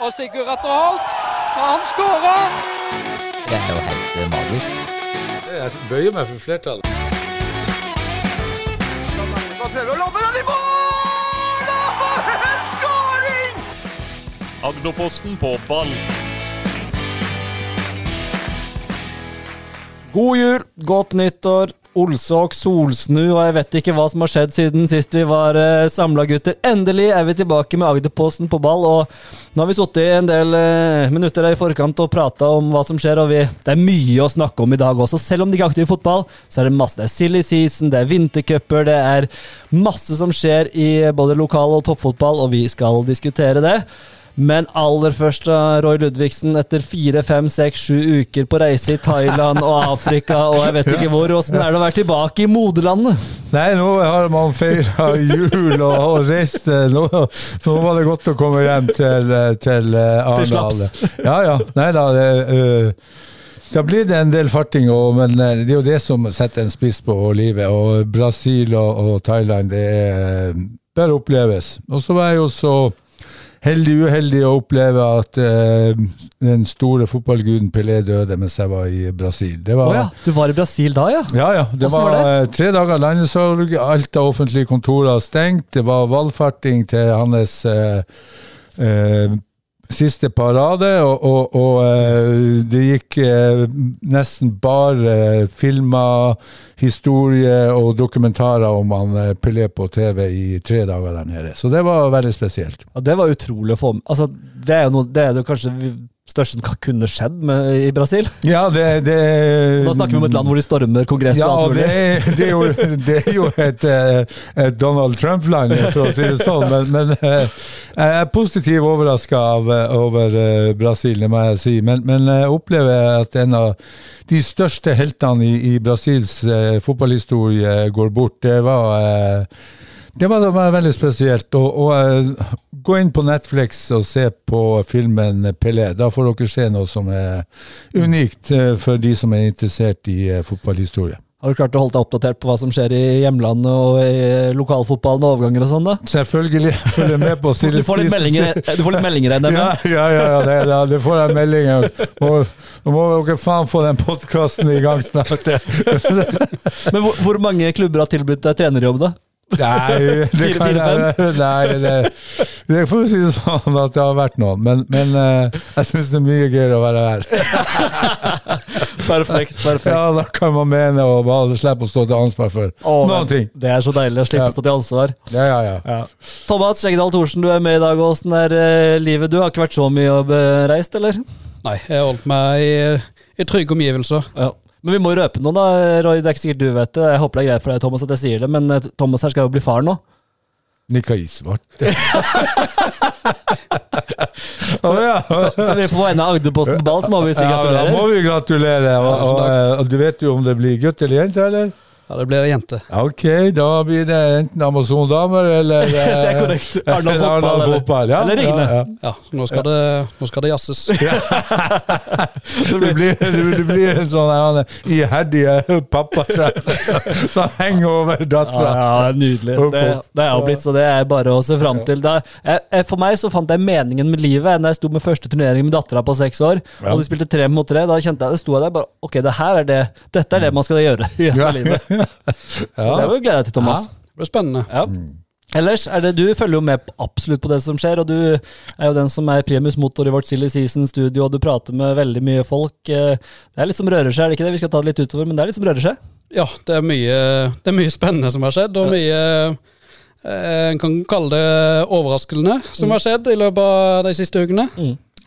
Og Sigurd Atter Holt, han skårer! Det er jo helt eh, magisk. Jeg bøyer meg for flertallet. Agderposten på ball. God jul, godt nyttår, Olsåk, solsnu, og jeg vet ikke hva som har skjedd siden sist vi var uh, samla, gutter. Endelig er vi tilbake med Agderposten på ball, og nå har vi sittet en del uh, minutter i forkant og prata om hva som skjer, og vi, det er mye å snakke om i dag også. Selv om det ikke er aktiv fotball, så er det masse. Det er silly season, det er vintercuper, det er masse som skjer i både lokal- og toppfotball, og vi skal diskutere det. Men aller først, Roy Ludvigsen, etter fire, fem, seks, sju uker på reise i Thailand og Afrika og jeg vet ikke hvor, åssen er det å være tilbake i moderlandet? Nei, nå har man feira jul og, og reist. eh, Nå, nå var det godt å komme hjem til, eh, til eh, Arendal. Ja, ja. Nei da, det Uh, da blir det en del farting, men det er jo det som setter en spiss på livet. Og Brasil og Thailand, det er, bør oppleves. Og så var jeg jo så heldig uheldig å oppleve at eh, den store fotballguden Pelé døde mens jeg var i Brasil. Var, ja, du var i Brasil da, ja? ja, ja. Det Hvordan var, var det? tre dager landesorg, alt av offentlige kontorer stengt. Det var valfarting til hans eh, eh, siste parade, og, og, og eh, det gikk eh, nesten bare filmer, historier og dokumentarer om han eh, Pelé på TV i tre dager der nede. Så det var veldig spesielt. Ja, det var utrolig å få med. Altså, det er jo noe, det er det kanskje største som kunne skjedd med, i Brasil. Ja, det, det Da snakker vi om et land hvor de stormer Kongresset Ja, og alt det, det, er jo, det er jo et, eh, et Donald Trump-land, for å si det sånn. Men, men eh, jeg er positivt overraska over eh, Brasil, det må jeg si. Men, men jeg opplever at en av de største heltene i, i Brasils fotballhistorie går bort. Det var det var, det var veldig spesielt. Og, og Gå inn på Netflix og se på filmen Pelé. Da får dere se noe som er unikt eh, for de som er interessert i eh, fotballhistorie. Har du klart å holde deg oppdatert på hva som skjer i hjemlandet og i lokalfotballen og overganger og sånn, da? Selvfølgelig følger med på Du får litt meldinger, du får litt meldinger dem. Ja, ja, ja, ja det, ja, det får jeg meldinger. Nå må dere faen få den podkasten i gang snart. Men hvor, hvor mange klubber har tilbudt deg trenerjobb, da? Nei, det kan jeg Nei, det, det får vi si det sånn at det har vært noen. Men, men eh, jeg syns det er mye gøyere å være her. Perfekt. perfekt. Ja, da kan man mene og bare slippe å stå til ansvar for Å, noen ting. Det er så deilig å slippe Ja. å stå til ansvar. Ja, ja, ja. Thomas Skjeggedal Thorsen, du er med i dag. Åssen er eh, livet? Du har ikke vært så mye bereist, eller? Nei, jeg har holdt meg i, i trygge omgivelser. Ja. Men vi må røpe noe, da. Roy, det er ikke sikkert du vet det. Jeg håper det er greit for deg, Thomas, at jeg sier det, men eh, Thomas her skal jo bli far nå. Nikka isvart. svart. Å ja. Så, så vi får på vegne av Agderposten på ball, så må vi si Ja, da må vi gratulere. Og, og, eh, og du vet jo om det blir gutt eller jente, eller? Ja, det blir jente. Ok, da blir det enten Amazon-damer eller Det er korrekt. eh, Arendal fotball, Arendal eller- fotball. Ja, eller Rigne. Ja, ja. Ja, nå skal det, nå skal det jazzes. Det, blir, det blir en sånn her, iherdig pappatrend som henger over dattera. ja, nydelig. Det, det er jo blitt, så det er bare å se fram til. Da, jeg, jeg, for meg så fant jeg meningen med livet da jeg sto med første turnering med dattera på seks år, og de spilte tre mot tre. Da kjente jeg det sto jeg der bare Ok, det her er det, dette er det man skal gjøre i resten av livet. Så det vil vi glede deg til, Thomas. Det blir spennende. Ja. Ellers er det, Du følger jo med på- absolutt på det som skjer, og du er jo den som er primus motor i vårt Silly Season-studio, og du prater med veldig mye folk. Eh, Det er litt som rører seg, er det ikke det? Vi skal ta det litt utover, men det er litt som rører seg. Ja, det er mye, det er mye spennende som har skjedd, og mye eh, En kan kalle det overraskende som har skjedd i løpet av de siste ukene.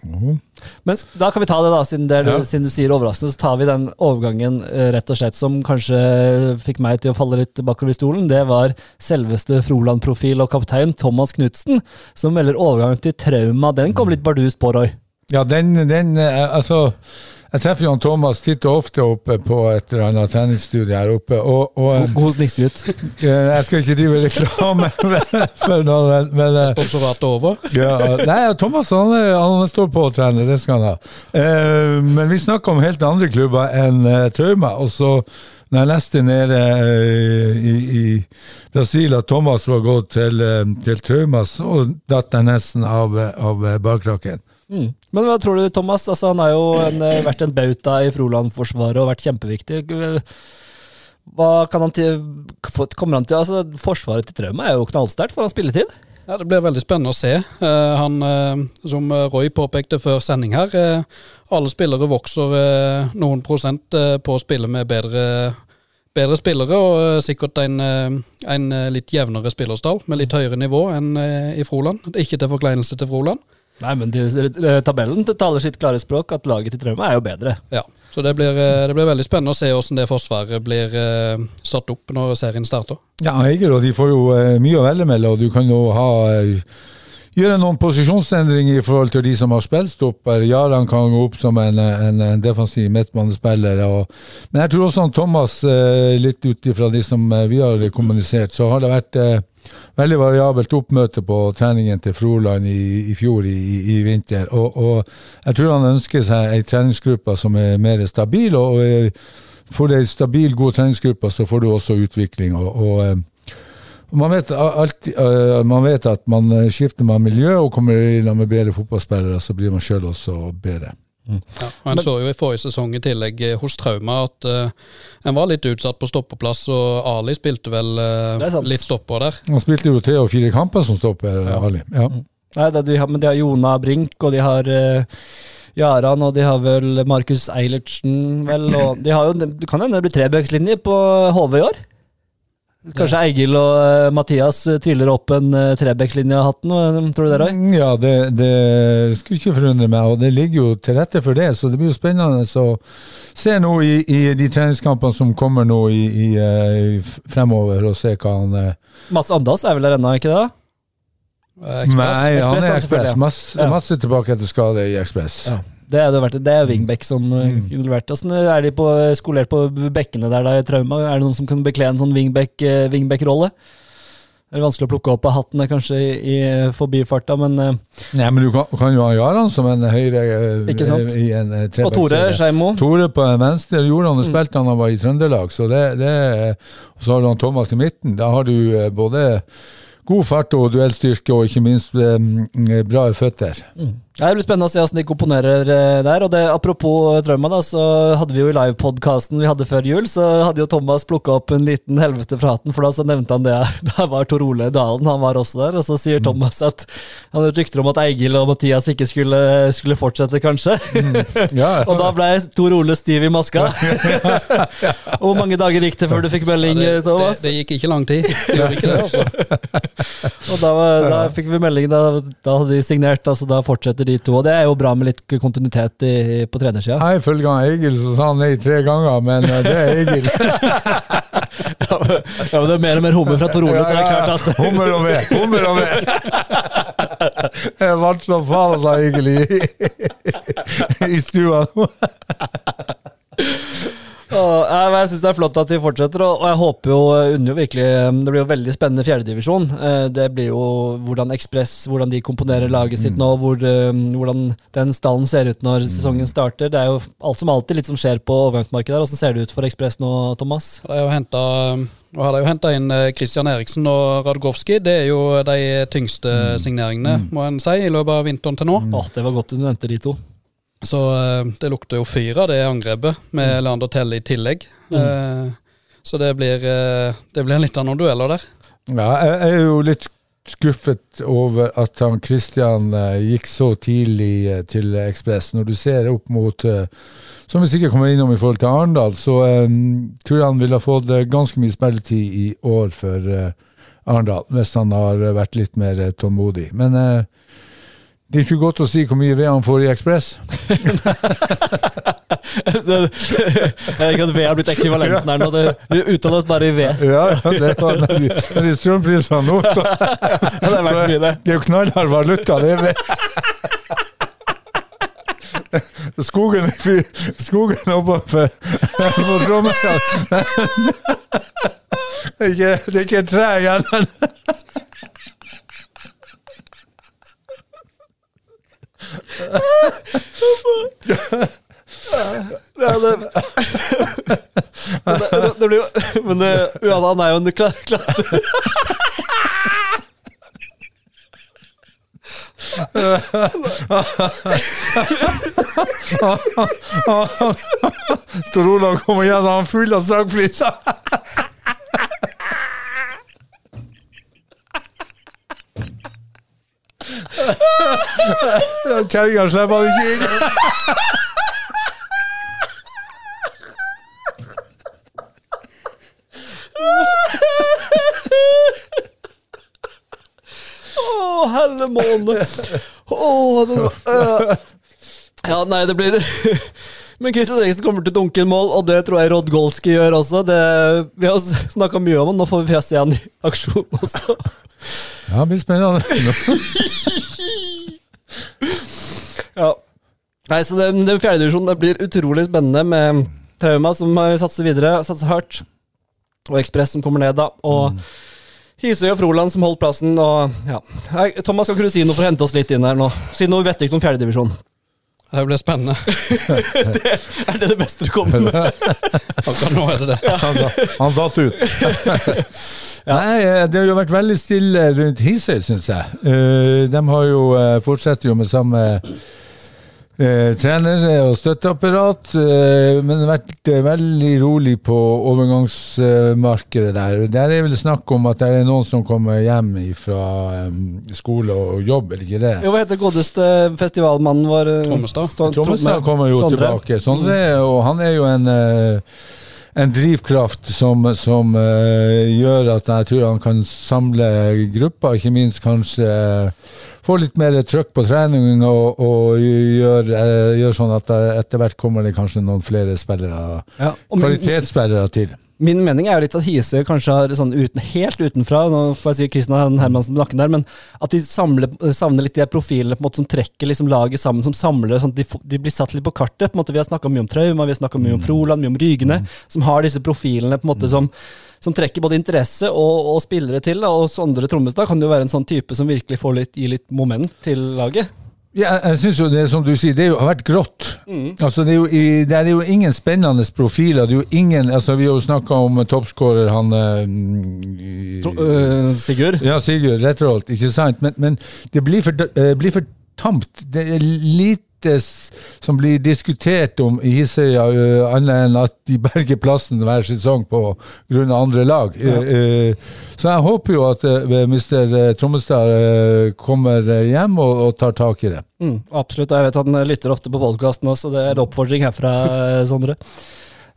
Men da kan vi ta det, da, siden, det Ja. siden du sier overraskende. Så tar vi den overgangen eh, rett og slett som kanskje fikk meg til å falle litt bakover i stolen. Det var selveste Froland-profil og kaptein Thomas Knutsen, som melder overgang til trauma. Den kom litt bardust på, Roy. Ja, den, den eh, Altså, jeg treffer Jan Thomas titt og ofte oppe på et eller annet treningsstudie her oppe, og, og God snikskryt. eh, Jeg skal ikke drive reklame for noe, men, eh, over. ja, Nei, Thomas han, er- han står på å trene, det skal han ha. Eh, men vi snakker om helt andre klubber enn eh, Trauma. Og så når jeg leste nede eh, i, i Brasil at Thomas var gått til, eh, til trauma, så datt jeg nesten av, av bakkrakken. Mm. Men hva tror du, Thomas? Altså, han har jo en, eh, vært en bauta i Froland-forsvaret og vært kjempeviktig. Hva kan han til, kommer han til, altså Forsvaret til Trauma er jo knallsterkt. Får han spilletid? Ja, Det blir veldig spennende å se. Eh, han, eh, Som Roy påpekte før sending her, alle spillere vokser noen prosent på å spille med bedre, bedre spillere, og sikkert en, en litt jevnere spillerstall med litt høyere nivå enn i Froland. Ikke til forkleinelse til Froland. Nei, men de, eh, tabellen taler sitt klare språk, at laget til Trauma er jo bedre. Ja, så det blir, eh, det blir veldig spennende å se hvordan det forsvaret blir uh, satt opp når serien starter. Ja, Eiger og de får jo uh, mye å velge mellom, og du kan jo ha uh, gjøre noen posisjonsendringer i forhold til de som har spillstopper. Jaran kan gå opp som en, en, en defensiv midtbanespiller. Men jeg tror også han Thomas, litt ut ifra de som vi har kommunisert, så har det vært veldig variabelt oppmøte på treningen til Froland i, i fjor i, i, vinter. Og, og jeg tror han ønsker seg ei treningsgruppe som er mer stabil. og, og eh, Får du ei stabil, god treningsgruppe, så får du også utvikling. og, og eh, man vet, alltid, øh, man vet at man skifter med miljø og kommer inn med bedre fotballspillere, så blir man sjøl også bedre. Ja, og En så jo i forrige sesong i tillegg eh, hos Trauma at uh, en var litt utsatt på stoppeplass, og Ali spilte vel sant. litt stopper der. Han spilte jo tre og fire kamper som stopper, Ali. Ja. Nei, det, de har, men de har Jona Brink, og de har uh, Jaran, og de har vel Markus Eilertsen, vel. Og de har jo, det kan hende det blir trebøkslinje på HV i år. Kanskje Eigil og eh, Mathias eh, triller opp en uh, trebekslinje av hatten, tror du det, Roy? Ja, det, det skulle ikke forundre meg, og det ligger jo til rette for det. Så det blir jo spennende å se nå i, i de treningskampene som kommer nå i, i, eh, fremover, og se hva han eh, Mats Andas er vel der ennå, ikke det? Eh, Ekspress. Nei, han er Ekspress. Mats, ja. Mats er tilbake etter skade i Ekspress. Ja. Det er, det vært, det er wingback som mm. kunne vært Åssen er de på, skolert på bekkene der da i Trauma? Er det noen som kan bekle en sånn wingback-rolle? wingback-rolle? Det er vanskelig å plukke opp av hatten eh, kanskje i, forbifarta, men eh, Nei, men du kan, kan jo ha Jaran som en høyre eh, Ikke sant? i en eh, Og Tore. Skeimo. Tore på venstre gjorde Mm. han det spilte han han var i Trøndelag, så det, det så har du han Thomas i midten. Da har du eh, både god fart og duellstyrke, og ikke minst eh, bra føtter. Ja, det blir spennende å se hvordan de komponerer eh, der. Og det, Apropos Trauma, da, så hadde vi jo i livepodkasten vi hadde før jul, så hadde jo Thomas plukka opp en liten helvete fra hatten, for da så nevnte han det. Da var Tor Ole Dalen, han var også der, og så sier Thomas at han hadde rykter om at Eigil og Mathias ikke skulle, skulle fortsette, kanskje. Ja, og da ble Tor Ole stiv i maska. Hvor mange dager gikk det før du fikk melding, Ja, det, det, Thomas? det gikk ikke lang tid. Det gjorde ikke det, altså. Og da, da fikk vi melding, da, da hadde de signert, altså da fortsetter de to. Og det er jo bra med litt kontinuitet i, på trenersida. Nei, ifølge Egil så sa han nei tre ganger, men eh, det er Egil. Ja, men ja, men det er mer og mer hummer fra Tor Ole, så det er klart at Hummer og ved! Hummer og ved! Jeg ble så faen, sa Egil i, i stua. Og, Jeg syns det er flott at de fortsetter, og, jeg håper jo jo virkelig Det blir jo veldig spennende fjerdedivisjon. Det blir jo hvordan Ekspress, hvordan de komponerer laget sitt nå, hvor, eh, hvordan den stallen ser ut når sesongen starter. Det er jo alt som alltid litt som skjer på overgangsmarkedet. Åssen ser det ut for Ekspress nå, Thomas? Jeg har jo hentet, og har de jo henta inn Kristian Eriksen og Radgowski. Det er jo de tyngste signeringene, må en si, i løpet av vinteren til nå. Åh, det var godt du nevnte de to. Så eh, det lukter jo fyr av det angrepet, med Leander Telle i tillegg. Eh, så det blir, eh, det blir litt av noen dueller der. Ja, jeg jeg er jo litt skuffet over at han Christian gikk så tidlig til Ekspress. Når du ser opp mot Som vi sikkert kommer innom i forhold til Arendal, så eh, tror jeg han ville ha fått ganske mye spilletid i år for uh, Arendal, hvis han har vært litt mer tålmodig. Men eh, det er ikke godt å si hvor mye ved han får i Ekspress. Så, jeg ikke at V har blitt ekvivalenten her nå. Det, uttaler oss bare i ved. Ja, det var med de, med de strømprisene nå, så Ja, det er verdt mye, det. Det er jo knallhard valuta, det er ved. Skogen, skogen oppover på Trondheim Det er ikke, det er ikke tre igjen. Det, det, når det blir jo Men ja, han er jo en klasse. Tror du han kommer er full av sagfliser. Kjerringa slipper han ikke inn. Å, helle måne! Øh. Ja, nei, det blir Men Christian Eriksen kommer til å dunke en mål, og det tror jeg Rodgolski gjør også. Det, vi har snakka mye om han, nå får vi se han i aksjon også. Ja, det blir spennende. Ja. Nei, så den, Den fjerdedivisjonen blir utrolig spennende med Trauma, som satser videre, satser hardt. Og Ekspress, som kommer ned, da. Og Hisøy og Froland, som holdt plassen. Og ja. Thomas, skal ikke du si noe for å hente oss litt inn her nå? Si noe vettig om fjerdedivisjon. Det blir spennende. Er det det beste du kommer med? Akkurat nå er det det. Han, han datt ut. Nei, eh, det har jo vært veldig stille rundt Hisøy, syns jeg. Eh, De har jo, eh, fortsetter jo med samme eh, trener og støtteapparat, eh, men det har vært eh, veldig rolig på overgangsmarkedet der. Der er vel snakk om at det er noen som kommer hjem fra skole og jobb, eller ikke det? Jo, hva heter godeste festivalmannen vår? eh, Trommestad. Trommestad kommer jo Sondre. tilbake. Sondre, og han er jo en, eh, en drivkraft som, som uh, gjør at jeg tror han kan samle grupper, ikke minst kanskje eh, få litt mer trøkk på trening og, og gjør, uh, gjør sånn at etter hvert kommer det kanskje noen flere spillere, Ja, kvalitetsspillere til. Min mening er jo litt at Hisøy kanskje har sånn uten, helt utenfra Nå får jeg si Kristian Hermansen på nakken der, men at de samler, savner litt de profilene på en måte som trekker liksom laget sammen, som samler sånn at de, de blir satt litt på kartet. på en måte Vi har snakka mye om Trauma, vi har snakka mye om Froland, mye om Rygene, som har disse profilene på en måte som som trekker både interesse og, og spillere til. da, Og Sondre Trommestad kan jo være en sånn type som virkelig får litt, gir litt moment til laget. Ja, jeg- syns jo det som du sier, det har vært grått. Altså det er jo, det er jo ingen spennende profiler. Det er jo ingen, altså Vi har jo snakka om toppskårer han øh, Sigurd? Ja, Sigurd Retterholt, ikke sant? Men, men det blir for, eh, blir for tamt. Det er lite som blir diskutert om i Hisøya, uh, annet enn at de berger plassen hver sesong på grunn av andre lag. Eh, Uh, så jeg håper jo at uh, Mr. Trommestad kommer hjem og, og tar tak i det. Mm, absolutt. Jeg vet han lytter ofte på podkasten også, så det er en oppfordring herfra, Sondre.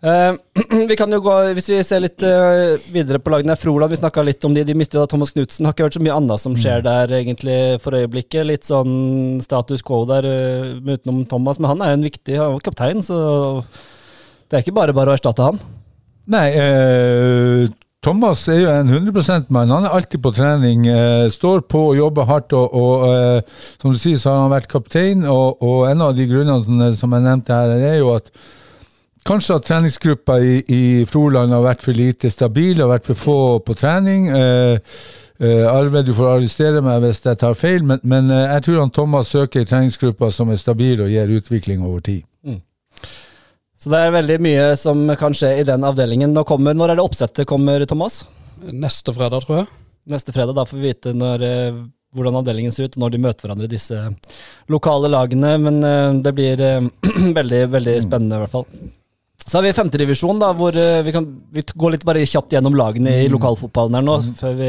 Eh, vi kan jo gå, Hvis vi ser litt eh, videre på lagene Froland, vi snakka litt om de. De mistet da Thomas Knutsen. Har ikke hørt så mye annet som skjer der egentlig for øyeblikket. Litt sånn status quo der uh, utenom Thomas, men han er jo en viktig han var kaptein, så det er ikke bare bare å erstatte han. Nei, eh, Thomas er jo en 100% mann. Han er alltid på trening. Eh, står på og jobber hardt. Og, og eh, som du sier, så har han vært kaptein. Og, og en av de grunnene som jeg nevnte her, er jo at kanskje at treningsgruppa i, i Froland har vært for lite stabil, har vært for få på trening. Eh, eh, Arve, du får arrestere meg hvis jeg tar feil, men, men eh, jeg tror han Thomas søker treningsgruppa som er stabil og gir utvikling over tid. Så det er veldig mye som kan skje i den avdelingen. Nå kommer, når er det oppsettet kommer, Thomas? Neste fredag, tror jeg. Neste fredag. Da får vi vite når, eh, hvordan avdelingen ser ut, når de møter hverandre, disse lokale lagene. Men det blir veldig, veldig spennende, i hvert fall. Så har vi femtedivisjon, hvor eh, vi kan vi går litt bare kjapt gjennom lagene i lokalfotballen her nå, før vi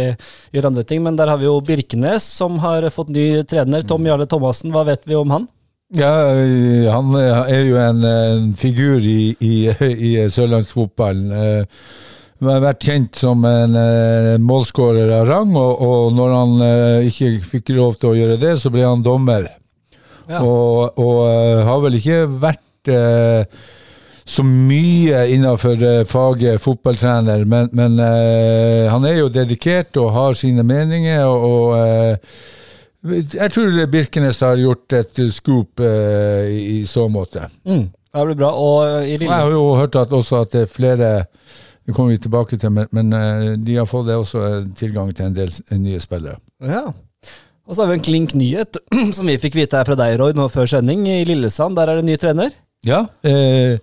gjør andre ting. Men der har vi jo Birkenes, som har fått ny trener. Tom Jarle Thomassen, hva vet vi om han? Ja, han er jo en, en figur i, i, i sørlandsfotballen. Eh, Han har vært kjent som en eh, målskårer av rang, og, og når han eh, ikke fikk lov til å gjøre det, så ble han dommer. Ja. Og, og eh, har vel ikke vært eh, så mye innenfor eh, faget fotballtrener, men, men eh, han er jo dedikert og har sine meninger. og, eh, jeg tror Birkenes har gjort et scoop eh, i, i så måte. Mm. Det blir bra. Og i Og jeg har jo hørt at også at det er flere Det kommer vi tilbake til, men, men de har fått det også tilgang til en del nye spillere. Ja. Og så har vi en klink nyhet, som vi fikk vite her fra deg, Roy, nå før sending. I Lillesand, der er det ny trener. Ja, eh,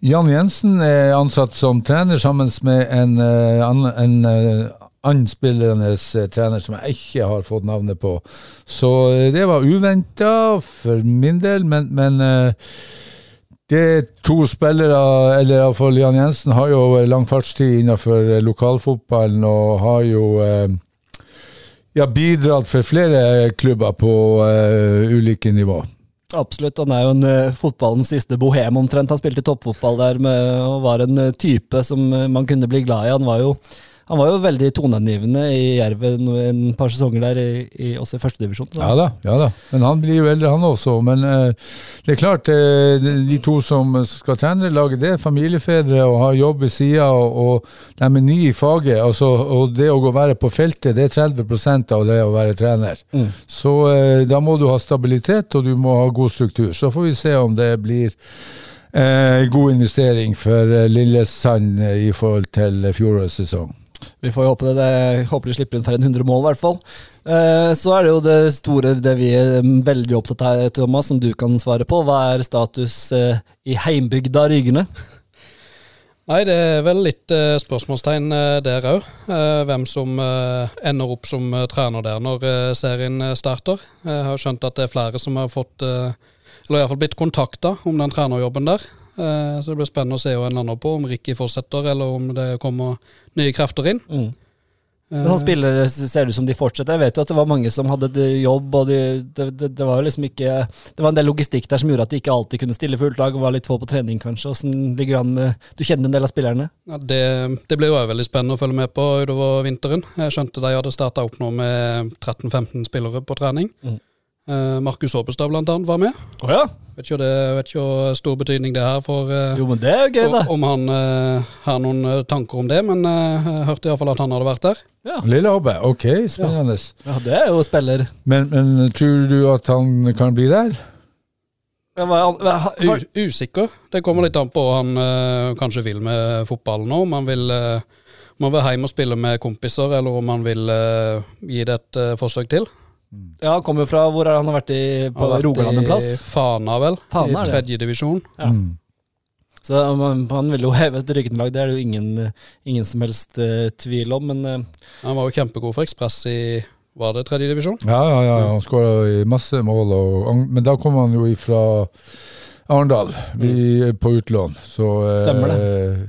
Jan Jensen er ansatt som trener sammen med en, en, en eh, annen spillende eh, trener som jeg ikke har fått navnet på. Så eh, det var uventa for min del, men, men eh, det er to spillere, eller iallfall Jan Jensen, har jo lang fartstid innenfor eh, lokalfotballen og har jo eh, ja, bidratt for flere klubber på uh, ulike nivå. Absolutt. Han er jo en eh, fotballens siste bohem, omtrent. Han spilte toppfotball der med, og var en eh, type som eh, man kunne bli glad i. Han var jo, han var jo veldig toneangivende i Jerv en par sesonger der, i, i, også i førstedivisjon. Ja da, ja da. Men han blir jo eldre, han også. Men eh, det er klart, eh, de to som skal trene laget, det er familiefedre og har jobb ved sida, og, og de er nye i faget. Altså, og det å gå være på feltet, det er 30% av det å være trener. Så eh, da må du ha stabilitet, og du må ha god struktur. Så får vi se om det blir eh, god investering for eh, Lillesand i forhold til fjorårets sesong. Vi får jo håpe det. det håper de slipper inn for en 100 mål, i hvert fall. Eh, så er det jo det store, det vi er veldig opptatt av, Thomas, som du kan svare på. Hva er status eh, i heimbygda Rygene? Nei, det er vel litt eh, spørsmålstegn der òg. Hvem som ender opp som trener der når serien starter. Jeg har skjønt at det er flere som har fått, eller iallfall blitt kontakta om den trenerjobben der. Så det blir spennende å se hva en lander på, om Ricky fortsetter, eller om det kommer nye krefter inn. Mm. Eh, Sånn spillere ser det ut som de fortsetter. Jeg vet jo at det var mange som hadde jobb, og de, det, det, det var jo liksom ikke Det var en del logistikk der som gjorde at de ikke alltid kunne stille fullt lag, og var litt få på trening, kanskje. Åssen ligger det an med Du kjenner en del av spillerne? Ja, det, det blir jo veldig spennende å følge med på utover vinteren. Jeg skjønte de hadde starta opp nå med 13-15 spillere på trening. Mm. Eh, Markus Aabestad blant annet var med. Oh, ja? Vet ikke, det, hvor stor betydning det er for eh, Jo, men det er jo gøy, da. om han uh, har noen tanker om det, men uh, jeg hørte iallfall at han hadde vært der. Lille Abbe, ok, spennende. Ja, det er jo spiller. Men, men tror du at han kan bli der? Ja, hva- ha- U har- usikker. Det kommer litt an på hva han uh, kanskje vil med fotballen nå. Om han vil, uh, om han vil hjem og spille med kompiser, eller om han vil gi det et forsøk til. Ja, han kommer fra Hvor har han vært i, på Han har vært Rogaland en plass? I Fana, vel. Fana, er I tredjedivisjon. tredje divisjon. Ja. Mm. Så han, han vil jo heve et Ryggen-lag, det er det jo ingen, ingen som helst uh, tvil om. Men uh, Han var jo kjempegod for Ekspress i var det tredje divisjon? Ja, ja, ja, han skåra masse mål, og, men da kom han jo ifra Arendal, mm. på utlån. Så eh, Stemmer eh,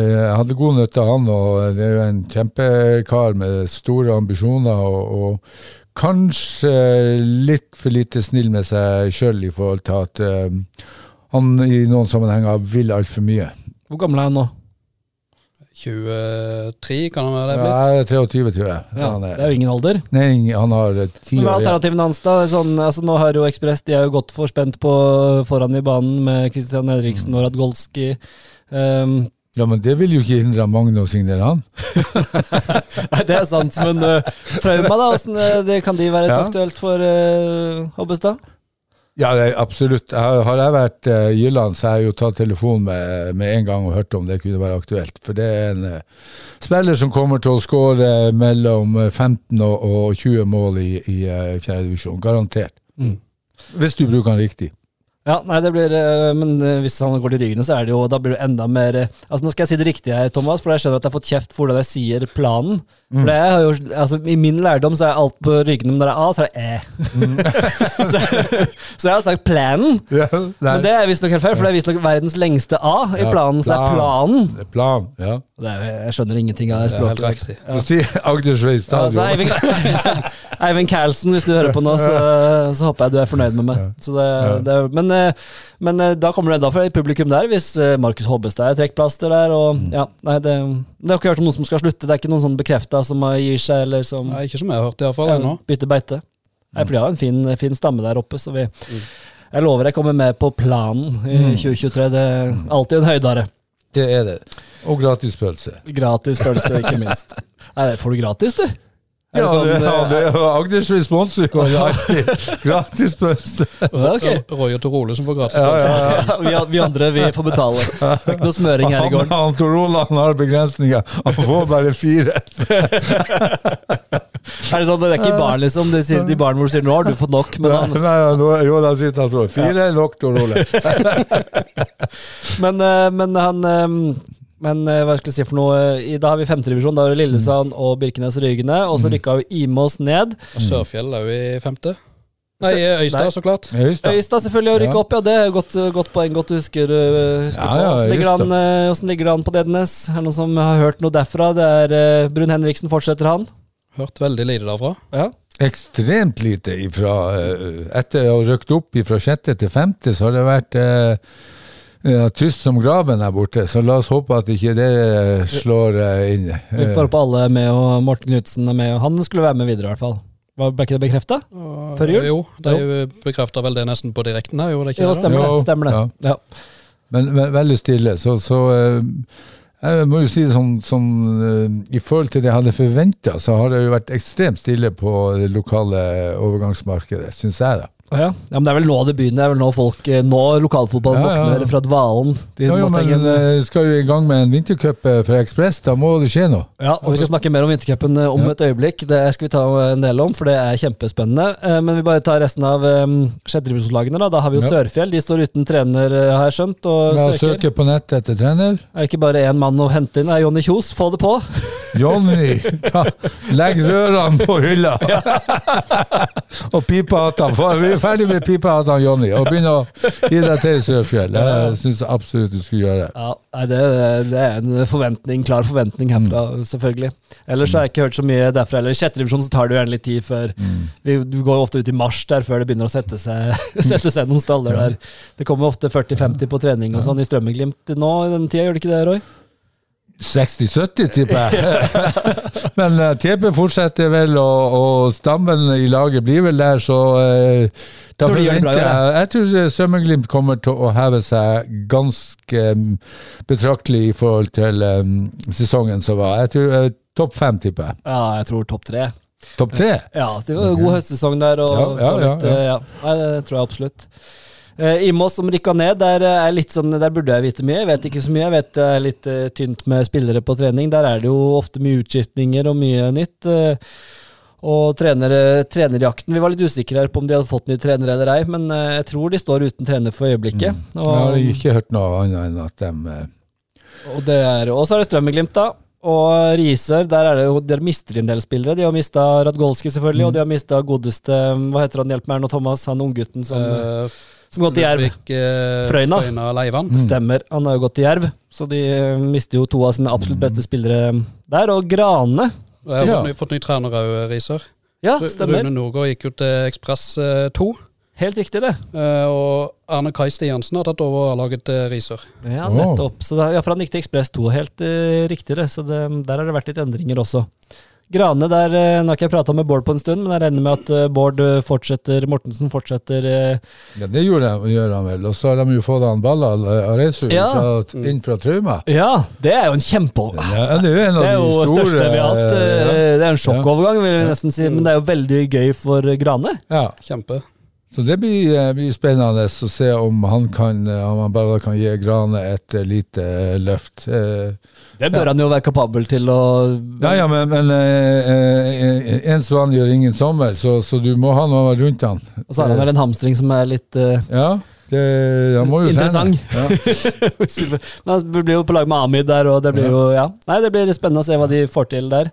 Jeg hadde god nytte av han, og det er jo en kjempekar med store ambisjoner. og, og Kanskje litt for lite snill med seg sjøl i forhold til at uh, han i noen sammenhenger vil altfor mye. hvor gammel er han nå? 23, kan han være det Ja, blitt? er 23, tror jeg. Ja, er, det er, jo ingen alder. nei, han har ti år Men alternativene hans, da? Sånn, altså, nå har jo Ekspress de er jo godt forspent på foran i banen med Christian Henriksen og Radgolski. Um, Ja, men det vil jo ikke hindre Magne å signere han. nei, det er sant, men uh, trauma, da? Hvordan, eh, det, kan de være et Ja. aktuelt for uh, Hobbestad? Ja, det absolutt. Jeg, har jeg vært uh, Jylland, så har jeg jo tatt telefonen med, med en gang og hørt om det kunne være aktuelt. For det er en uh, spiller som kommer til å skåre mellom eh, 15 og, og 20 mål i, i uh, fjerde divisjon. Garantert. Mm. Hvis du bruker han riktig. Ja, nei, det blir, eh, men eh, hvis han går til ryggene så er det jo, da blir det enda mer eh, Altså Nå skal jeg si det riktige, her, Thomas, for jeg skjønner at jeg har fått kjeft for hvordan jeg sier planen. For det har jo, altså I min lærdom så er alt på ryggene, men når det er A, så er det E. så, så jeg har sagt planen, Ja, men det er visstnok helt feil, for det er visstnok verdens lengste A i planen, så er planen. Det er plan, ja. Det er, jeg skjønner ingenting av det Det er helt språket. riktig. Ja. Så stadion. Eivind, Eivind Carlsen, hvis du hører på nå, så, så håper jeg du er fornøyd med meg. Så det, det, men, eh, men eh, da kommer det enda flere publikum der, hvis eh, Markus Hobbestad er trekkplaster der. Og, ja, nei, det, det har ikke hørt om noen som skal slutte. Det er ikke noen sånn bekrefta som eh, gir seg, eller som Nei, ikke som jeg har hørt, iallfall ja, ennå. bytter beite. Nei, for de har en fin, fin stamme der oppe, så vi Jeg lover jeg kommer med på planen i 2023. Det er alltid en høydare. Det er det. Og gratispølse. Gratis pølse, ikke minst. Nei, det får du gratis, du. Ja, det sånn, det, ja, det er Agdersveis sponser jo alltid gratispølse. Ja, ok. Roy og Torole som får gratis. pølse. ja, ja. Ja, vi, vi andre, vi får betale. Det er ikke noe smøring her i Han, gården. han Tor Olav har begrensninger. Han får bare fire. Er det sånn, det er ikke barn, liksom? De, sier, de barn hvor du sier 'nå har du fått nok', men, han, nei, nei, jo, da sitter han tror, Fire er nok, Torole'. Men, eh, men han eh, Men eh, hva skal jeg si for noe? I, da har vi femtedivisjon. Da har vi Lillesand og Birkenes og Rygene. Og så rykka jo Imås ned. Og Sørfjell er jo i femte. Nei, Øystad, Nei. så klart. Øystad, Øystad selvfølgelig å rykke Ja. opp, ja. Det er godt, godt poeng. Godt du husker, uh, husker Ja, på. ja, Hvordan ligger, det an, eh, hvordan ligger det an på Dedenes? Er det noen som har hørt noe derfra? Det er uh, Brun Henriksen, fortsetter han? Hørt veldig lite derfra. Ja. Ekstremt lite ifra uh, Etter å ha røkt opp fra sjette til femte, så har det vært eh, ja, tyst som graven der borte. Så la oss håpe at ikke det slår eh, inn. Vi får håpe alle er med, og Morten Knutsen er med. og Han skulle være med videre, i hvert fall. Var- Ble ikke det bekrefta? Og- Før jul? Jo, de bekrefta vel det nesten på direkten her, gjorde ikke det? stemmer det. Stemmer det. ja. Ja. Men ve veldig stille. Så, så eh, jeg må jo si det sånn, sånn eh, I forhold til det jeg hadde forventa, så har det jo vært ekstremt stille på det lokale overgangsmarkedet, syns jeg, da. Ja. ja, men Det er vel nå det begynner. Det er vel nå folk eh, Nå lokalfotballen Ja, ja. våkner fra dvalen. De Ja, men en- eh, skal jo i gang med en vintercup Fra for Ekspress, da må det skje noe. Ja, og Vi skal snakke mer om vintercupen eh, om Ja. et øyeblikk. Det skal vi ta en del om, for det er kjempespennende. Eh, Men vi bare tar resten av sjettedivisjonslagene. Da. da har vi jo Ja. Sørfjell. De står uten trener, eh, har jeg skjønt. Og Ja, søker. søker på nettet etter trener. Er det ikke bare én mann å hente inn? Er Jonny Kjos? Få det på! Jonny, ta, legg rørene på hylla! og pipehattene. få- Vi er ferdig med pipehattene, Jonny, og begynn å gi deg til i Sørfjell. Det syns jeg absolutt du skulle gjøre. Ja, det, det er en forventning, klar forventning herfra, Mm. selvfølgelig. Ellers har jeg ikke hørt så mye derfra. Eller I sjette divisjon så tar det jo gjerne litt tid før Mm. vi, Du går ofte ut i mars der før det begynner å sette seg, sette seg noen staller der. Det kommer ofte 40-50 på trening og sånn i Strømmeglimt nå i den tida, gjør det ikke det, Roy? 60-70, tipper jeg. Men uh, TP fortsetter vel, og, og stammen i laget blir vel der, så uh, da Tror jeg Jeg tror eh, Strømmeglimt kommer til å heve seg ganske um, betraktelig i forhold til um, sesongen som var. Jeg tror uh, topp fem, tipper jeg. Ja, jeg tror topp tre. Topp tre? Ja, det var en god høstsesong der. Og Ja, ja, får litt, ja, eh, ja. Nei, det tror jeg absolutt. Eh, Imås som rykka ned, der, eh, sånn, der burde jeg vite mye. Jeg vet ikke så mye. Jeg vet det er litt eh, tynt med spillere på trening. Der er det jo ofte mye utskiftninger og mye nytt. eh, og trenere, trenerjakten Vi var litt usikre her på om de hadde fått ny trener eller ei, men eh, jeg tror de står uten trener for øyeblikket. Jeg har ikke hørt noe annet enn at de uh, og, det er, så er det Strømmeglimt, da. Og Riser, der er det jo, der mister en del spillere. De har mista Radgolski, selvfølgelig, og de har mista godeste Hva heter han, hjelp meg nå, Thomas? Han unggutten som, Eh, som gått til Jerv. Eh, Frøyna. Frøyna Leivan. Stemmer. Han har jo gått til Jerv, så de eh, mister jo to av sine absolutt beste spillere der. Og Grane. Og jeg har fått ny, fått ny trener òg, Risør. Ja, stemmer. Rune Norgård gikk jo til Ekspress 2. Helt riktig, det. og Arne Kai Stiansen har tatt over laget til Risør. Ja, nettopp. Så da, ja, for han gikk til Ekspress 2, helt uh, riktig det. Så det, der har det vært litt endringer også. Grane, der eh, Nå har ikke jeg prata med Bård på en stund, men jeg regner med at eh, Bård eh, fortsetter, Mortensen fortsetter Ja, det gjorde de, gjør han vel. Og så har de jo fått han Ballal Aresu Ja. inn fra Trauma. Ja, det er jo en kjempe... Ja, det er jo en av Det er jo store største vi har hatt. ja. Det er en sjokkovergang, vil jeg nesten si, men det er jo veldig gøy for Grane. Ja, Kjempe. Så det blir, eh, blir spennende å se om han kan eh, om han bare kan gi Grane et eh, lite løft. Det bør han jo være kapabel til å Ja, ja, men, men en svan gjør ingen sommer, så, så du må ha noe rundt han. Og så har han vel en hamstring som er litt Ja, det, Interessant. Ja. Men han blir jo på lag med Amid der, og det blir jo Ja. Nei, det blir spennende å se hva de får til der.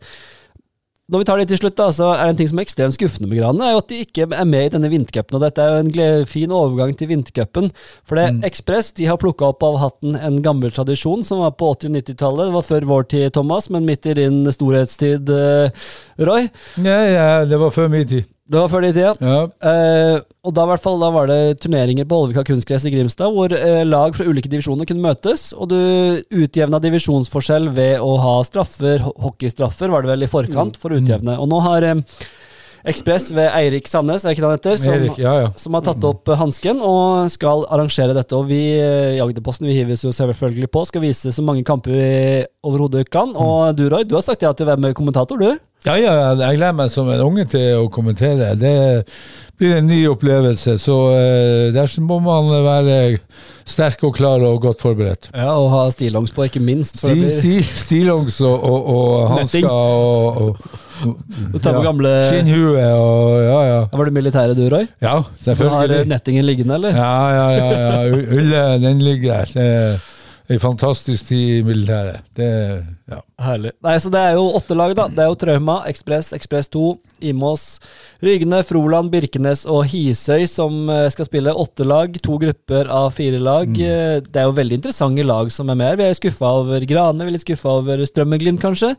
Når vi tar det til slutt, da, så er det en ting som er ekstremt skuffende med granene, er jo at de ikke er med i denne vintercupen. Og dette er jo en fin overgang til vintercupen. For det Ekspress de har plukka opp av hatten en gammel tradisjon som var på 80- og 90-tallet. Det var før vår tid, Thomas, men midt i din storhetstid, eh, Roy. Ja, ja, det var før min tid. Det var før din tid, ja. Eh, og da, fall, da var det turneringer på Holvika kunstgress i Grimstad, hvor eh, lag fra ulike divisjoner kunne møtes, og du utjevna divisjonsforskjell ved å ha straffer, hockeystraffer var det vel i forkant, for å utjevne. Og nå har eh, Ekspress ved Eirik Sandnes, er ikke det han heter? Som, Erik, ja, ja. som har tatt opp eh, hansken og skal arrangere dette. Og vi eh, i Agderposten vi hives jo selvfølgelig på, skal vise så mange kamper vi overhodet kan. Og du Roy, du har sagt ja til å være med kommentator, du? Ja, ja, jeg gleder meg som en unge til å kommentere. Det blir en ny opplevelse, så eh, der må man være sterk og klar og godt forberedt. Ja, Og ha stillongs på, ikke minst. for Sti, blir- sti, stillongs og, og, og hansker og, og tar på gamle Skinnhue og ja, ja. Var det militære du, Roy? Ja, Så har nettingen liggende, eller? Ja, ja, ja. ja. Ulle, den ligger der. Det er en fantastisk tid i militæret. Det, ja. Herlig. Nei, så Det er jo åtte lag, da. Det er jo Trauma, Ekspress, Ekspress 2, Imås, Rygene, Froland, Birkenes og Hisøy som eh, skal spille åtte lag. To grupper av fire lag. Mm. Det er jo veldig interessante lag som er med her. Vi er skuffa over Grane, vi er litt skuffa over Strømmeglimt kanskje.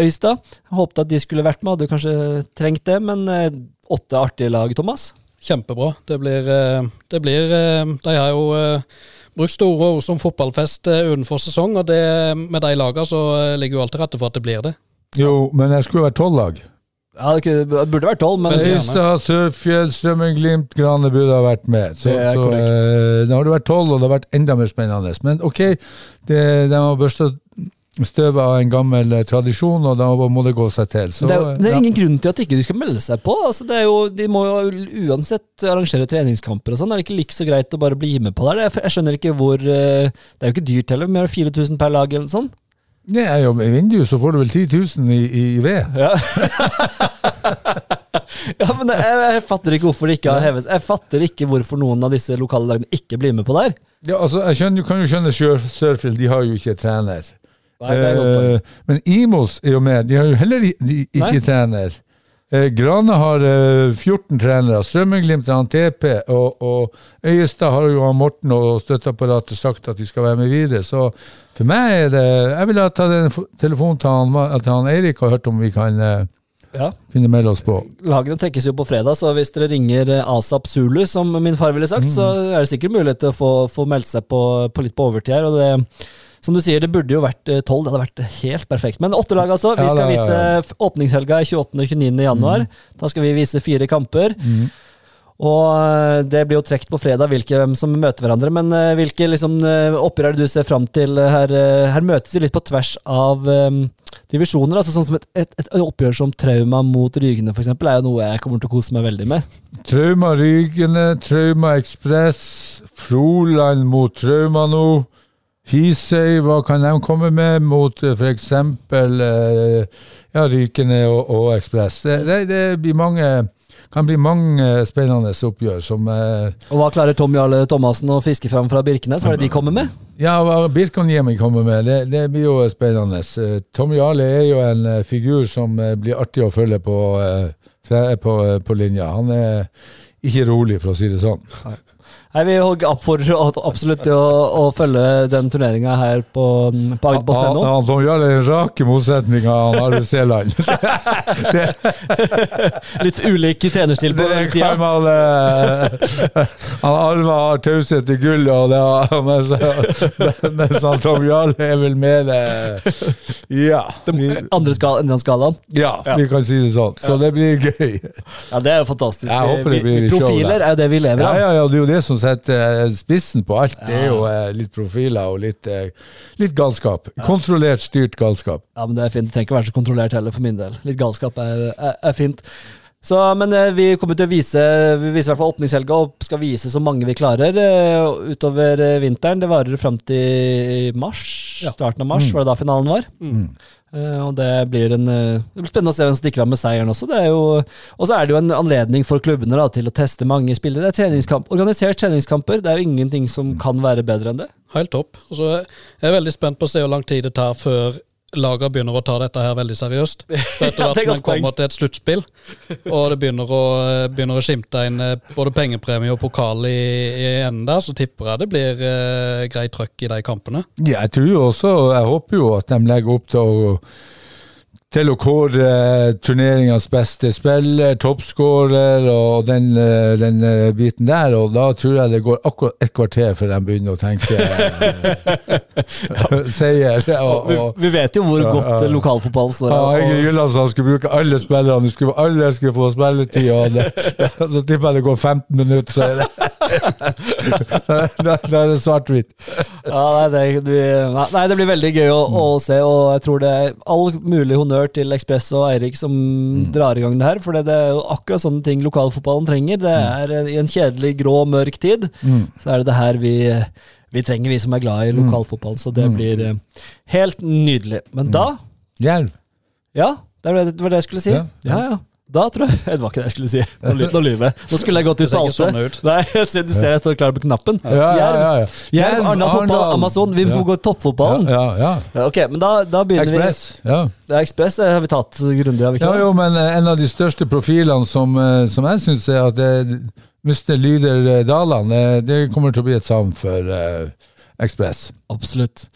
Øystad. Håpet at de skulle vært med, hadde kanskje trengt det, men eh, åtte artige lag, Thomas. Kjempebra. Det blir, eh, det blir eh, De har jo eh, brukt store ord som fotballfest eh, utenfor sesong, og det, med de lagene så eh, ligger jo alt til rette for at det blir det. Jo, men det skulle vært tolv lag. Ja, det burde vært tolv, men. Øystad, Sørfjell, Strømmen, Glimt, Grane burde ha vært med. Så, Det så korrekt. Nå har det vært tolv, og det har vært enda mer spennende. Men ok, det, de har børsta støvet av en gammel eh, tradisjon, og da må det gå seg til. Så, det er, det er ja. ingen grunn til at ikke de skal melde seg på. Altså, det jo, de må jo uansett arrangere treningskamper og sånn. Er det ikke like så greit å bare bli med på der? Jeg skjønner ikke hvor eh, Det er jo ikke dyrt heller, mer enn 4000 per lag eller noe sånt. Det er jo I vinduet så får du vel 10 000 i, i, ved. Ja. ja, men jeg, jeg fatter ikke hvorfor det ikke har hevet Jeg fatter ikke hvorfor noen av disse lokale lagene ikke blir med på det her. Ja, altså, jeg skjønner, Du kan jo skjønne Sør- Sørfjell, de har jo ikke trener. Nei. Eh, men Imos er jo med, de har jo heller de, de, ikke Nei. trener. Eh, Grane har eh, 14 trenere, Strømmeglimt har TP, og, og Øyestad har jo Morten og støtteapparatet sagt at de skal være med videre. Så for meg er det Jeg ville ta tatt en telefon til han, til han Eirik og hørt om vi kan eh, Ja. finne melde oss på. Lagene trekkes jo på fredag, så hvis dere ringer eh, Asap Zulu, som min far ville sagt, så er det sikkert mulighet til å få, få meldt seg på, på litt på overtid her. og det som du sier, det burde jo vært eh, tolv. Det hadde vært helt perfekt. Men åtte lag, altså. Vi skal vise åpningshelga i 28. og 29. januar. Da skal vi vise fire kamper. Og eh, det blir jo trukket på fredag hvilke hvem som møter hverandre. Men eh, hvilke liksom, oppgjør er det du ser fram til? Her, her møtes vi litt på tvers av um, divisjoner. altså Sånn som et, et, et oppgjør som Trauma mot Rygene, f.eks., er jo noe jeg kommer til å kose meg veldig med. Trauma Rygene, Trauma Ekspress, Froland mot Trauma nå. Hisøy, hva kan de komme med mot f.eks. for eksempel eh, ja, Rykene og, og Ekspress? Det, det, det blir mange, kan bli mange spennende oppgjør som eh, Og hva klarer Tom Jarle Thomassen å fiske fram fra Birkenes? Hva er det de kommer med? Ja, hva Birkanjemi kommer med, det, det blir jo spennende. Eh, Tom Jarle er jo en eh, figur som eh, blir artig å følge på, eh, på, eh, på linja. Han er ikke rolig, for å si det sånn. Nei, Vi oppfordrer absolutt til å, å følge den turneringa her på, på Agderposten.no. Ja, Tom gjør er en rake motsetning av Arve Seland. Litt ulik trenerstil på den sida. Han, eh, Han Arve har taushet til gull, og det har, mens, han Tom Jarle er vel mer eh, Ja. Vi, Andre skal, av skalaen. ja, vi kan si det sånn. Så det blir gøy. Ja, Det er jo fantastisk. Jeg håper det Vi- vi-. Profiler er jo det vi lever Ja, ja, ja, det er jo det som setter eh, spissen på alt. Det er jo eh, litt profiler og litt, eh, litt galskap. Kontrollert, styrt galskap. Ja, men Det er fint. Det trenger ikke være så kontrollert heller, for min del. Litt galskap er, er, er fint. Så, men vi kommer til å vise Vi viser i hvert fall åpningshelga og skal vise så mange vi klarer utover vinteren. Det varer fram til mars. Starten av mars, var det da finalen var. Eh, og det blir, en, eh, det blir spennende å se hvem som stikker av med seieren også. Og så er det jo en anledning for klubbene da, til å teste mange spillere. Det er treningskamp, organisert treningskamper. Det er jo ingenting som kan være bedre enn det. Helt topp. Og så er jeg veldig spent på å se hvor lang tid det tar før lagene begynner å ta dette her veldig seriøst. For Etter hvert det er som en kommer til et sluttspill, og det begynner å, begynner å skimte inn eh, både pengepremie og pokal i, i enden der, så tipper jeg det blir uh, greit trøkk i de kampene. Ja, jeg tror jo også, og jeg håper jo at de legger opp til å til å kåre turneringens beste spiller, toppskårer og den, eh, den eh, biten der. Og da tror jeg det går akkurat et kvarter før de begynner å tenke eh, seier. Og, Vi, vi vet jo hvor godt ja. eh, lokalfotball står. Ja, Egil Gyllandsen skulle bruke alle spillerne, skulle, alle skulle få spilletid. Og det, så tipper jeg det går 15 minutter, så er det Er det svart-hvitt. Ja, nei, det, blir- nei, det blir veldig gøy å, å se, og jeg tror det er all mulig honnør til Ekspress og Eirik som drar i gang det her. For det, det er jo akkurat sånne ting lokalfotballen trenger. Det er eh, I en kjedelig, grå, mørk tid, så er det det her vi, vi trenger, vi som er glad i lokalfotballen. Så det blir eh, helt nydelig. Men da, Jerv. ja, Det var det, det det jeg skulle si. Ja. ja. Da tror jeg Det var ikke det jeg skulle si. Nå lyver jeg. Nå skulle jeg gått ut på alt sånn ut. Nei, du ser jeg står klar på knappen. Ja, ja, ja, ja. Jerv, Arendal fotball, Amazon. Vi må Ja. gå toppfotballen. Ja, ja, ja. Ja, Ok, men da, da begynner Ekspress. Ja. vi. Det er Ekspress, det har vi tatt grundig, har vi ikke ja, jo, men eh, en av de største profilene som, eh, som jeg syns er at det Mr. Lyder eh, Daland, det kommer til å bli et savn for Ekspress. Absolutt.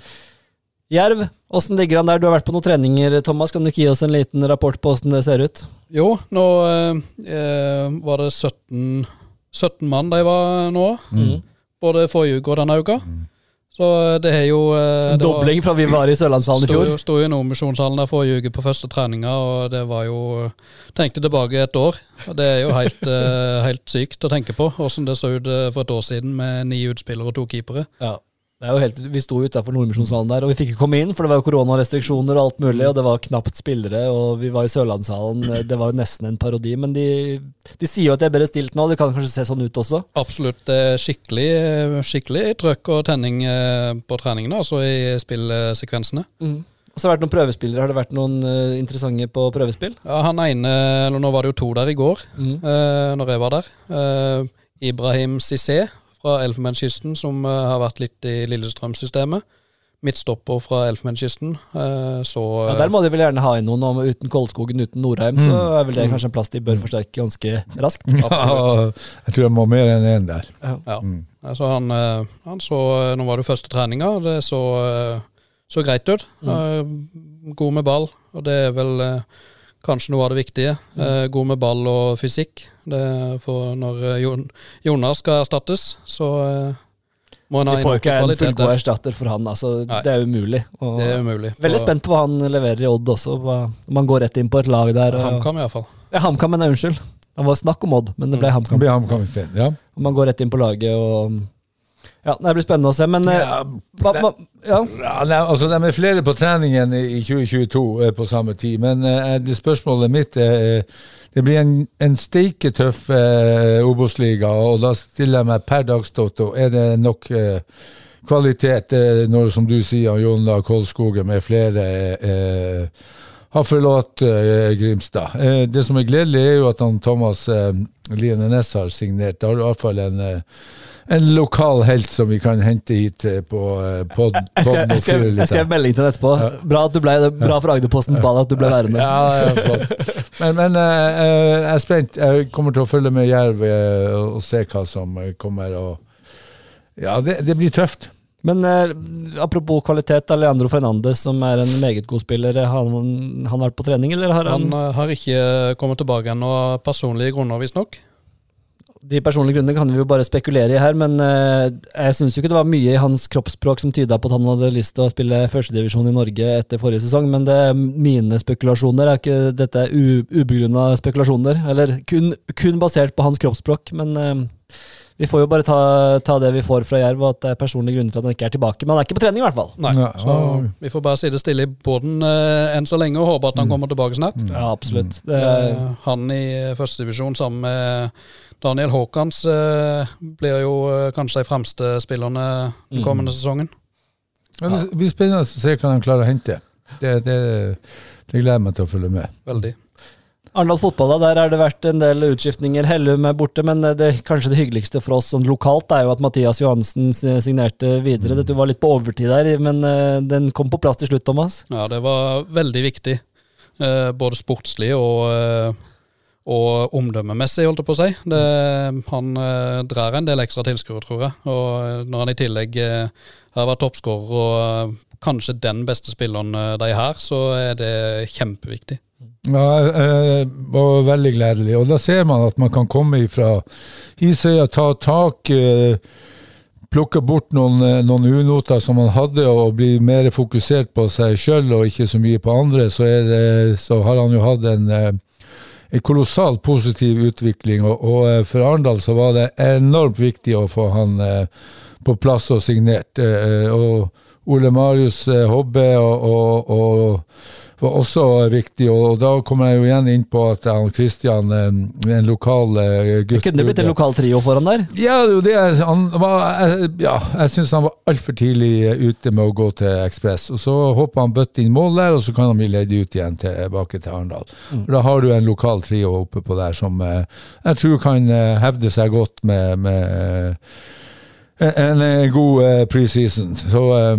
Jerv, åssen ligger han der? Du har vært på noen treninger, Thomas. Kan du ikke gi oss en liten rapport på åssen det ser ut? Jo, nå eh, eh, var det 17, 17 mann de var nå. Mm. Både forrige uke og denne uka. Så det er jo eh, det Dobling var- fra vi var i Sørlandshallen i Sto fjor. jo- Sto i Nordmisjonshallen der forrige uke på første treninga, og det var jo Tenkte tilbake et år. og Det er jo helt, eh, helt sykt å tenke på åssen det så ut eh, for et år siden med ni utspillere og to keepere. Ja. Helt, vi sto utafor Nordmisjonshallen der, og vi fikk ikke komme inn, for det var jo koronarestriksjoner og alt mulig, og det var knapt spillere, og vi var i Sørlandshallen. Det var jo nesten en parodi, men de, de sier jo at det er bedre stilt nå, det kan kanskje se sånn ut også. Absolutt. Skikkelig, skikkelig trøkk og tenning eh, på treningene, altså i spillsekvensene. Og så har det vært noen prøvespillere. Har det vært noen eh, interessante på prøvespill? Ja, han ene, eller nå var det jo to der i går, Mm. eh, når jeg var der. Ibrahim Cissé fra Elfenbenskysten, som eh, har vært litt i Lillestrøm-systemet. Midtstopper fra Elfenbenskysten. Eh, så Ja, Der må de vel gjerne ha inn noen, og uten Koldskogen, uten Norheim, så er vel det kanskje en plass de bør forsterke ganske raskt. Ja, jeg tror jeg må mer enn én der. Ja. Altså han, eh, han så Nå var det første treninga, det så, så greit ut. Eh, God med ball, og det er vel kanskje noe av det viktige. Eh, God med ball og fysikk. Det for når eh, Jon, Jonas skal erstattes, så eh, må en ha De får jo ikke en kvalitet fullgod erstatter for han, altså. Det er umulig. Og Det er umulig. Veldig spent på hva han leverer i Odd også. Hva, om han går rett inn på et lag der. HamKam iallfall. ja, HamKam, men unnskyld. Han var snakk om Odd, men det ble Det HamKam. blir HamKam. Ja. Om han går rett inn på laget og Ja, det blir spennende å se, men eh, Ja, hva, hva, ja. Nei, altså, de er flere på treningen i 2022 eh, på samme tid, men uh, det spørsmålet mitt er Det blir en, en steiketøff uh, Obos-liga, og da stiller jeg meg per dags dato Er det nok uh, kvalitet uh, når, som du sier, Jonna Kolskogen med flere har forlatt Grimstad. Det som er gledelig, er jo at han Thomas uh, Liene Næss har signert. Da har du iallfall en eh, en lokal helt som vi kan hente hit eh, på eh, pod, Jeg skrev, jeg, skrev, jeg skrev melding til deg etterpå. Bra, at du ble, bra for Agderposten ball at du ble værende. Ja, ja. Men, men eh, jeg er spent. Jeg kommer til å følge med Jerv og se hva som kommer. Og, ja, det, det blir tøft. Men eh, apropos kvalitet, Leandro Fernandes, som er en meget god spiller, har han, han vært på trening, eller har han, Han har ikke kommet tilbake ennå av personlige grunner, visstnok. De personlige grunnene kan vi jo bare spekulere i her, men eh, jeg syns ikke det var mye i hans kroppsspråk som tyda på at han hadde lyst til å spille førstedivisjon i Norge etter forrige sesong, men det er mine spekulasjoner. Er ikke dette u- ubegrunna spekulasjoner? Eller kun, kun basert på hans kroppsspråk, men eh, vi får jo bare ta, ta det vi får fra Jerv, og at det er personlige grunner til at han ikke er tilbake. Men han er ikke på trening, i hvert fall. Nei, Ja, så vi får bare sitte stille i båten eh, enn så lenge og håpe at han kommer tilbake snart. Ja, absolutt. Det, Eh, han i førstedivisjon sammen med Daniel Haakons eh, blir jo eh, kanskje de fremste spillerne den kommende sesongen. Men det blir spennende å se hva de klarer å hente. Det, det, det gleder jeg meg til å følge med. Veldig. Arendal fotball, da, der har det vært en del utskiftninger. Hellum er borte, men det, kanskje det hyggeligste for oss sånn lokalt er jo at Mathias Johansen signerte videre. Dette var litt på overtid der, men eh, den kom på plass til slutt, Thomas. Ja, det var veldig viktig. Eh, både sportslig og, eh, og omdømmemessig, holdt jeg på å si. Det, han eh, drar en del ekstra tilskuere, tror jeg. Og eh, når han i tillegg eh, har vært toppskårer og eh, kanskje den beste spilleren eh, de har, så er det kjempeviktig. Ja, eh, var veldig gledelig. Og da ser man at man kan komme ifra Hisøya, ta tak, eh, plukke bort noen, noen unoter som man hadde, og bli mer fokusert på seg sjøl og ikke så mye på andre. Så, det, så har han jo hatt en, en kolossalt positiv utvikling. Og, og eh, for Arendal så var det enormt viktig å få han eh, på plass og signert. Eh, og Ole Marius Hobbe og, og, og var også viktig. Og, da kommer jeg jo igjen inn på at han Christian, eh, en lokal eh, gutt Kunne det blitt en lokal trio foran der? Ja, det. Han var, ja, jeg syns han var altfor tidlig ute med å gå til Ekspress. Og så håper han bøtte inn mål der, og så kan han bli leid ut igjen tilbake til Arendal. Mm. Da har du en lokal trio oppe på der som eh, jeg tror kan eh, hevde seg godt med, med eh, en, en god eh, preseason. Så eh,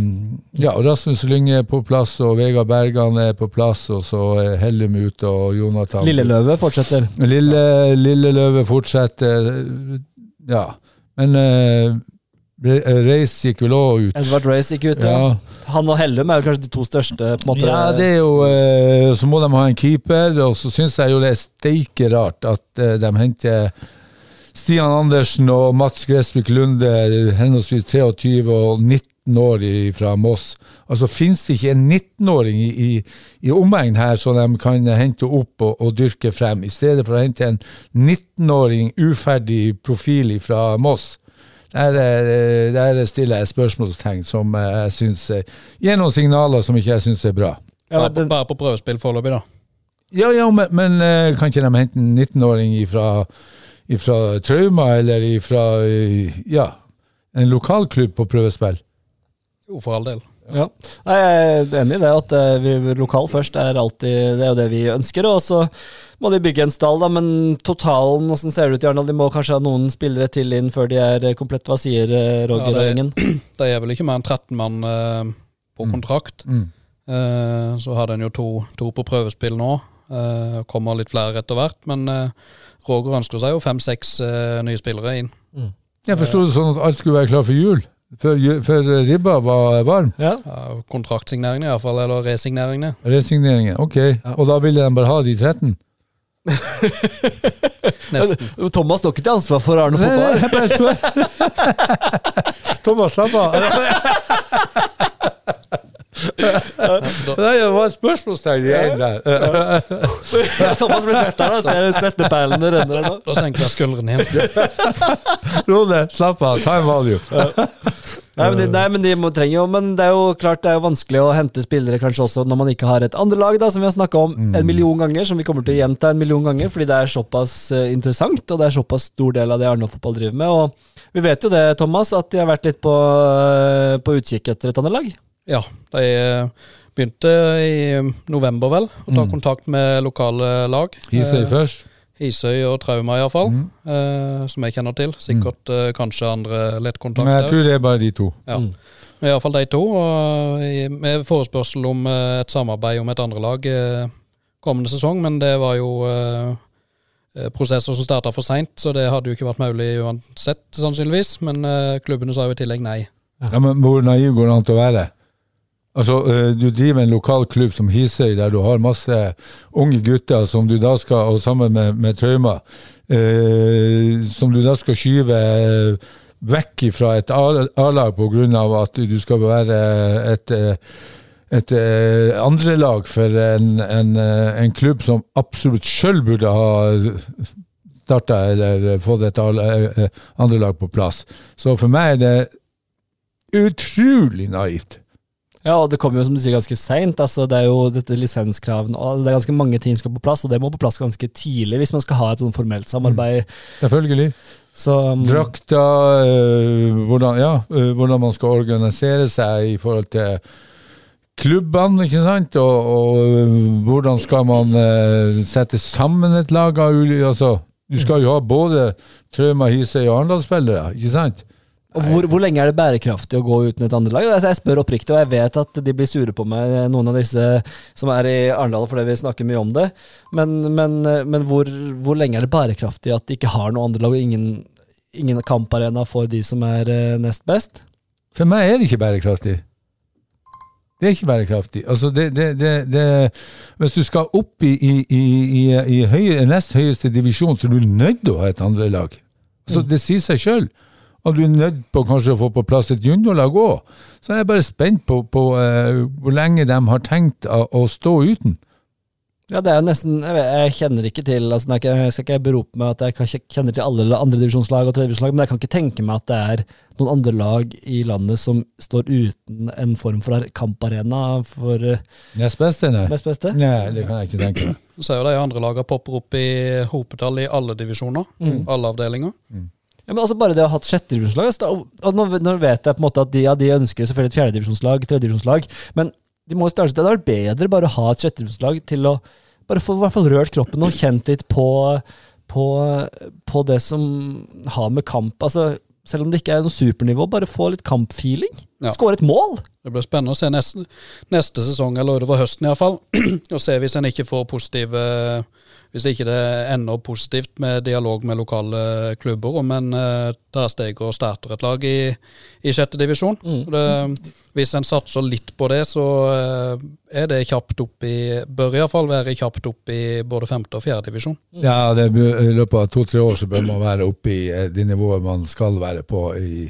ja, Rasmus Lynge er på plass, og Vegard Bergan er på plass, og så er Hellum ute, og Jonathan Lilleløve fortsetter. Lille, Lille Løve fortsetter. Ja. Men uh, Race Reis gikk vel òg ut. Edvard Race gikk ut, ja. Ja. Han og Hellum er jo kanskje de to største. på en måte. ja, det er jo uh, Så må de ha en keeper, og så syns jeg jo det er steike rart at uh, de henter Stian Andersen og Mats Gressvik Lunde, henholdsvis 23 og 19 år fra Moss. Altså Fins det ikke en 19-åring i, i, i omegn her som de kan hente opp og, og dyrke frem, i stedet for å hente en 19-åring uferdig profil fra Moss? Der, eh, der stiller jeg spørsmålstegn som eh, jeg syns gir noen signaler som ikke jeg syns er bra. Ja, den, bare på prøvespill foreløpig, da. Ja, ja, men, men eh, kan ikke de hente en 19-åring fra Trauma, eller ifra eh, ja, en lokalklubb på prøvespill? Jo, for all del. ja. Nei, Jeg er enig i det, at eh, vi lokal først er alltid Det er jo det vi ønsker. Og så må de bygge en stall, da, men totalen, hvordan ser det ut i Arendal? De må kanskje ha noen spillere til inn før de er eh, komplett. Hva sier eh, Roger Ja, det- og? Det er vel ikke mer enn 13 mann eh, på Mm. kontrakt. Mm. Eh, så har den jo to, to på prøvespill nå. Uh, kommer litt flere etter hvert. Men eh, Roger ønsker seg jo fem-seks uh, nye spillere inn. Jeg forsto det sånn at alt skulle være klar for jul, før, før ribba var varm. Ja. Ja, kontraktsigneringene iallfall, eller resigneringene. Resigneringen. Ok, og da ville de bare ha de 13? Nesten. Thomas står ikke til ansvar for Arne fotball. Thomas, slapp av. Nei, det var et spørsmålstegn igjen der. Thomas blir svett her, da. Ser svetteperlene renner her nå. Da senker jeg skuldrene igjen. Rone, slapp av. En value. Nei, men, de, nei, men de må, trenger jo Men det er jo klart det er jo vanskelig å hente spillere kanskje også når man ikke har et andre lag, da, som vi har snakka om en million ganger, som vi kommer til å gjenta en million ganger, fordi det er såpass uh, interessant, og det er såpass stor del av det Arendal fotball driver med. Og vi vet jo det, Thomas, at de har vært litt på, uh, på utkikk etter et andre lag. Ja, de eh, begynte i november, vel, å ta Mm. kontakt med lokale lag. Hisøy Eh, først. Hisøy og Trauma, iallfall. Mm. Eh, som jeg kjenner til. Sikkert eh, kanskje andre Men jeg tror det er bare de to. Ja. Mm. Iallfall de to. Og med forespørsel om eh, et samarbeid om et andre lag eh, kommende sesong, men det var jo eh, eh, prosesser som starta for seint, så det hadde jo ikke vært mulig uansett, sannsynligvis. Men eh, klubbene sa jo i tillegg nei. Ja, men Hvor naiv går det an til å være? Altså, eh, Du driver en lokal klubb som Hisøy, der du har masse unge gutter som du da skal, og sammen med, med Trauma, eh, som du da skal skyve vekk fra et A-lag pga. at du skal være et et eh, andrelag for en, en, eh, en klubb som absolutt sjøl burde ha starta eller fått et andrelag på plass. Så for meg er det utrolig naivt. Ja, og det kommer jo som du sier ganske seint. Altså, det er jo dette lisenskravene og Det er ganske mange ting som skal på plass, og det må på plass ganske tidlig hvis man skal ha et sånn formelt samarbeid. Selvfølgelig. Så um, Drakta, øh, hvordan, ja, øh, hvordan man skal organisere seg i forhold til klubbene, ikke sant? Og, og øh, hvordan skal man øh, sette sammen et lag av ulike altså, Du skal jo ha både Trauma, Hisøy og Arendal-spillere, ikke sant? Og hvor, hvor lenge er det bærekraftig å gå uten et andre lag? Altså, jeg spør oppriktig, og jeg vet at de blir sure på meg, noen av disse som er i Arendal, fordi vi snakker mye om det. Men, men, men hvor, hvor lenge er det bærekraftig at de ikke har noe andre lag, og ingen, ingen kamparena for de som er eh, nest best? For meg er det ikke bærekraftig. Det er ikke bærekraftig. Altså det, det, det, det, hvis du skal opp i, i, i, i, i høye, nest høyeste divisjon, så er du nødt til å ha et andre lag. Så Det sier seg sjøl. Og du er nødt på kanskje å få på plass et juniorlag òg. Så jeg er bare spent på, på uh, hvor lenge de har tenkt å, å stå uten. Ja, det er jo nesten Jeg, vet, jeg kjenner ikke til altså, er ikke, Jeg skal ikke berope meg at jeg kjenner til alle andredivisjonslag og tredjedivisjonslag, men jeg kan ikke tenke meg at det er noen andre lag i landet som står uten en form for kamparena for eh, Nest beste, nei. nest beste. Nei, det kan jeg ikke tenke meg. Så ser jo de andre lagene popper opp i hopetall i alle divisjoner. Alle avdelinger. Ja, men altså Bare det å ha hatt sjettedivisjonslag altså, nå, nå vet jeg på en måte at de, ja, de ønsker selvfølgelig et fjerdedivisjonslag, tredjedivisjonslag, men de må jo starte, det hadde vært bedre bare å ha et sjettedivisjonslag til å bare få i hvert fall rørt kroppen og kjent litt på, på, på det som har med kamp altså Selv om det ikke er noe supernivå, bare få litt kampfeeling. Ja. Skåre et mål! Det blir spennende å se neste, neste sesong, eller utover høsten iallfall. og se hvis en ikke får positive Hvis ikke det ender positivt med dialog med lokale klubber om en tar steg og starter et lag i, i sjette divisjon. Det, hvis en satser litt på det, så eh, er det kjapt opp i Bør iallfall være kjapt opp i både femte og fjerde divisjon. Ja, det, I løpet av to-tre år så bør man være oppe i eh, det nivået man skal være på i,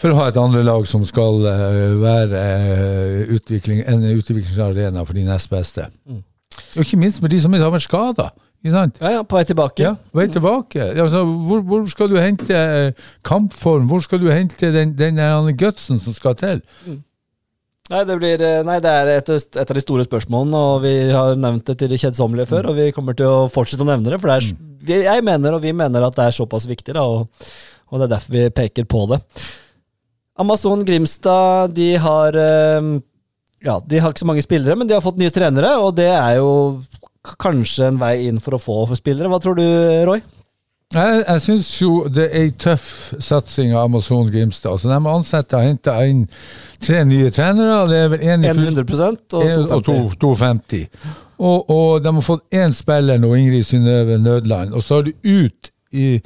for å ha et andre lag som skal eh, være eh, utvikling, en utviklingsarena for de nest beste. Og ikke minst med de som har vært skada. Ja, ja, På vei tilbake. Ja, på vei tilbake. Altså, hvor, hvor skal du hente eh, kampform? Hvor skal du hente den, den gutsen som skal til? Nei, det, blir, eh, nei, det er et, et av de store spørsmålene, og vi har nevnt det til det kjedsommelige før, og vi kommer til å fortsette å nevne det, for det er, vi, jeg mener, og vi mener at det er såpass viktig, da, og, og det er derfor vi peker på det. Amazon Grimstad, de har eh, Ja, de har ikke så mange spillere, men de har fått nye trenere, og det er jo kanskje en vei inn for å få for spillere. Hva tror du, Roy? Jeg, jeg syns jo det er ei tøff satsing av Amazon Grimstad. Altså, de ansetter og henter inn tre nye trenere. Det er vel én i full 100 og En- og 250. to- 250. Og, og de har fått én spiller nå, Ingrid Synnøve Nødland. Og så har de ut i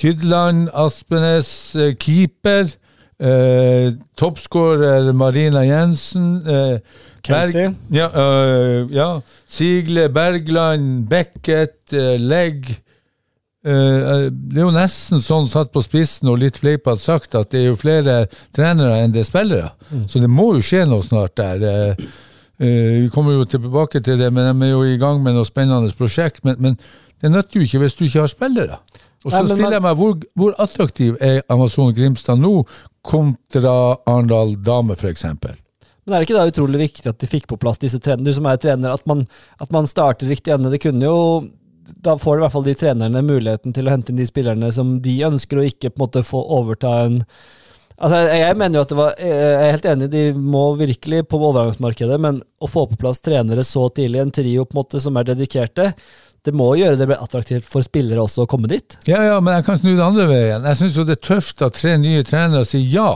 Kydland, Aspenes, eh, keeper. Eh, Toppskårer Marina Jensen. Eh, Kelsey. ja, eh, ja. Sigle, Bergland, Beckett, eh, Legg. Eh, det er jo nesten sånn satt på spissen og litt fleipete sagt at det er jo flere trenere enn det er spillere. Så det må jo skje noe snart der. Eh, eh, vi kommer jo tilbake til det, men de er jo i gang med noe spennende prosjekt. Men, men det nytter jo ikke hvis du ikke har spillere. Og så stiller jeg meg hvor, hvor attraktiv er Amazon Grimstad nå kontra Arendal Dame, f.eks.? Men er det ikke da utrolig viktig at de fikk på plass disse trenerne? Du som er trener, at man, at man starter riktig ende. Det kunne jo Da får i hvert fall de trenerne muligheten til å hente inn de spillerne som de ønsker, og ikke på en måte få overta en Altså, jeg mener jo at det var Jeg er helt enig, de må virkelig på overgangsmarkedet, men å få på plass trenere så tidlig, en trio på en måte som er dedikerte, det må gjøre det attraktivt for spillere også å komme dit. Ja, ja, men jeg kan snu det andre veien. Jeg syns det er tøft at tre nye trenere sier ja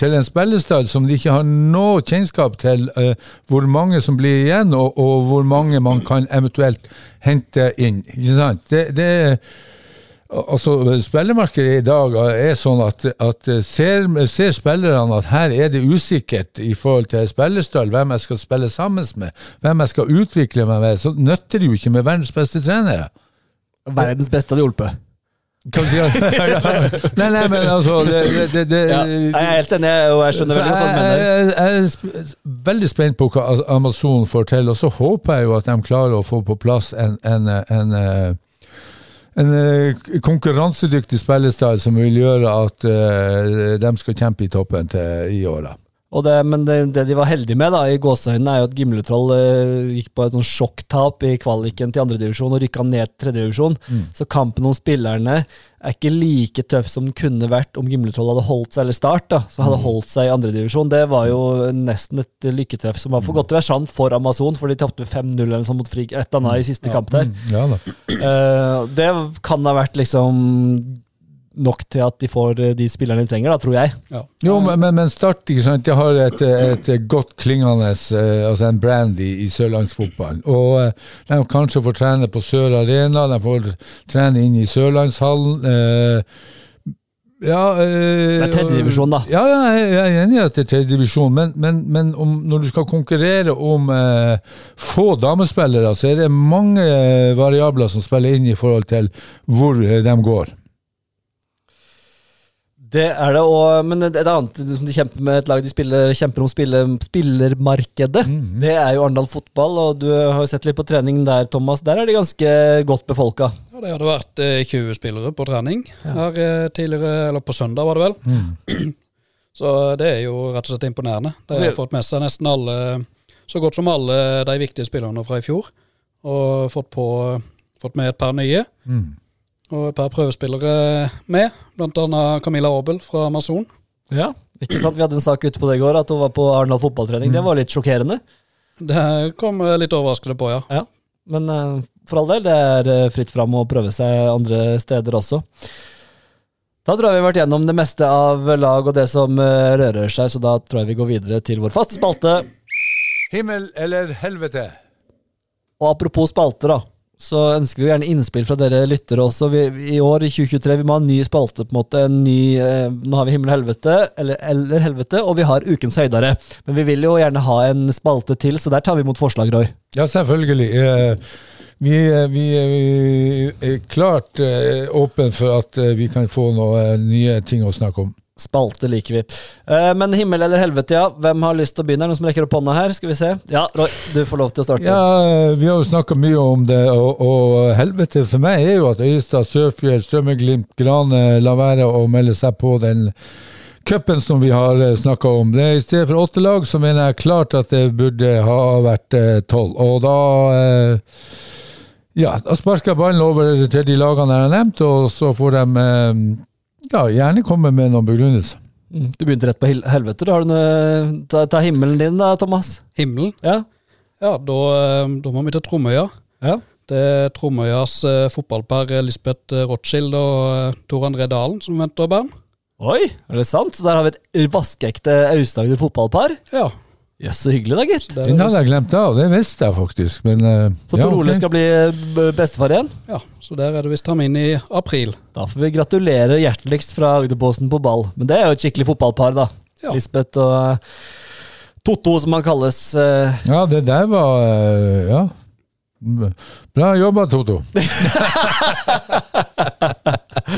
til en spillestall som de ikke har noe kjennskap til uh, hvor mange som blir igjen, og, og hvor mange man kan eventuelt hente inn. Ikke sant? Det, det Altså, Spillermarkedet i dag er sånn at, at ser, ser spillerne at her er det usikkert i forhold til spillerstall, hvem jeg skal spille sammen med, hvem jeg skal utvikle meg med, så nytter det jo ikke med verdens beste trenere. Verdens beste hadde hjulpet. Sier du? nei, nei, men altså det, det, det, Ja, jeg er helt enig, og jeg skjønner veldig godt hva du mener. jeg er veldig spent på hva Amazon får til, og så håper jeg jo at de klarer å få på plass en, en, en, eh, en eh, konkurransedyktig spillestall som vil gjøre at eh, de skal kjempe i toppen til i åra. Og det, men det, det de var heldige med, da, i gåseøynene, er jo at Gimletroll eh, gikk på et sånn sjokktap i kvaliken til andredivisjon og rykka ned til tredjedivisjon. Så kampen om spillerne er ikke like tøff som den kunne vært om Gimletroll hadde holdt seg, eller Start, da, som hadde holdt seg i andredivisjon. Det var jo nesten et lykketreff som var for godt til å være sant for Amazon, for de tapte 5-0 eller noe mot Frigg, et eller annet i siste kamp der. Ja da. Eh, det kan ha vært liksom nok til at de får eh, de spillerne de trenger, da, tror jeg. Ja. Jo, men, men, Start ikke sant, de har et, et godt klingende eh, altså en brand i, i sørlandsfotballen. Og eh, de kanskje får trene på Sør Arena, de får trene inn i Sørlandshallen. eh, ja, øh, Det er tredjedivisjon, da. Ja, ja, jeg er enig i at det er tredjedivisjon, men, men, men om, når du skal konkurrere om eh, få damespillere, så er det mange variabler som spiller inn i forhold til hvor de går. Det er det, og, men et annet som de kjemper med, et lag de spiller, kjemper om spille, spillermarkedet, Mhm. det er jo Arendal fotball. Og du har jo sett litt på treningen der, Thomas. Der er de ganske godt befolka. Ja, det hadde vært eh, 20 spillere på trening her eh, tidligere, eller på søndag var det vel. Mm. Så det er jo rett og slett imponerende. De har fått med seg nesten alle, så godt som alle de viktige spillerne fra i fjor. Og fått, på, fått med et par nye, Mm. Og et par prøvespillere med. Annet Camilla Aabel fra Amazon. Ja. Ikke sant? Vi hadde en sak ute på det i går, at hun var på Arendal fotballtrening. Det var litt sjokkerende. Det kom litt overraskende på, ja. Ja. Men eh, for all del, det er eh, fritt fram å prøve seg andre steder også. Da tror jeg vi har vært gjennom det meste av lag og det som eh, rører seg, så da tror jeg vi går videre til vår faste spalte. Himmel eller helvete? Og apropos spalter, da. Så ønsker vi gjerne innspill fra dere lyttere også. Vi, I år, i 2023, vi må ha en ny spalte. på en måte, en ny, eh, Nå har vi Himmel og helvete, eller, eller helvete, og vi har Ukens høydere. Men vi vil jo gjerne ha en spalte til, så der tar vi imot forslag, Roy. Ja, selvfølgelig. Eh, Vi, eh, vi, vi er klart eh, åpne for at eh, vi kan få noen nye ting å snakke om. Spalte liker vi. Eh, Men himmel eller helvete, ja. Hvem har lyst til å begynne? Noen som rekker opp hånda her? Skal vi se. Ja, Roy, du får lov til å starte. Ja, eh, vi har jo snakka mye om det, og, og helvete for meg er jo at Øystad, Sørfjell, Strømmeglimt, Grane lar være å melde seg på den cupen som vi har snakka om. Det er I stedet for åtte lag, så mener jeg klart at det burde ha vært eh, tolv. Og da eh, ja, da sparker ballen over til de lagene jeg har nevnt, og så får de eh, ja, gjerne komme med noen begrunnelser. Mm, Du begynte rett på helvete. Da har du noe, ta, ta himmelen din, da, Thomas. Himmelen. Ja. Ja, da, eh, da må vi til Tromøya. ja. Det er Tromøyas eh, fotballpar Lisbeth eh, Rothschild og Tor André Dalen som venter barn. Oi, er det sant? Så der har vi et vaskeekte Aust-Agder fotballpar. Ja. Jøss, så hyggelig da, gitt. Den hadde jeg glemt av, det visste jeg faktisk. Men, uh, Så ja, Tor Ole okay. skal bli bestefar igjen. ja, så der er det visst termin i april. Da får vi gratulere hjerteligst fra Agderposten på ball. Men det er jo et skikkelig fotballpar, da. Ja. Lisbeth og uh, Totto, som han kalles. Uh, Ja, det der var eh, Ja. Bra jobba, Toto.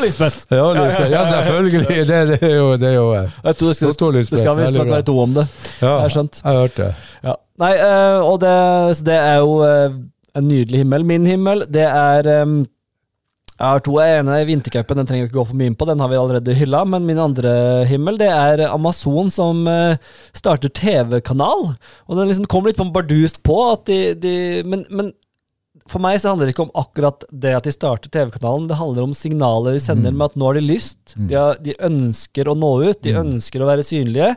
Og Lisbeth! Ja, Lisbeth. ja selvfølgelig. Det, det er jo, det er jo eh, Jeg tror det skal, Totto og det skal visst Veldig nok være to om det. Ja, Jeg har skjønt. Jeg hørte det. Ja. Nei, eh, og det, det er jo eh, en nydelig himmel. Min himmel, det er Jeg har to. Ene er vintercupen, den trenger vi ikke gå for mye inn på, den har vi allerede hylla. Men min andre himmel, det er Amazon som starter TV-kanal. Og den liksom kom litt på bardust på at de, de men, men for meg så handler det ikke om akkurat det at de starter TV-kanalen, det handler om signalet de sender med at nå har de lyst. De, har, de ønsker å nå ut, de ønsker å være synlige,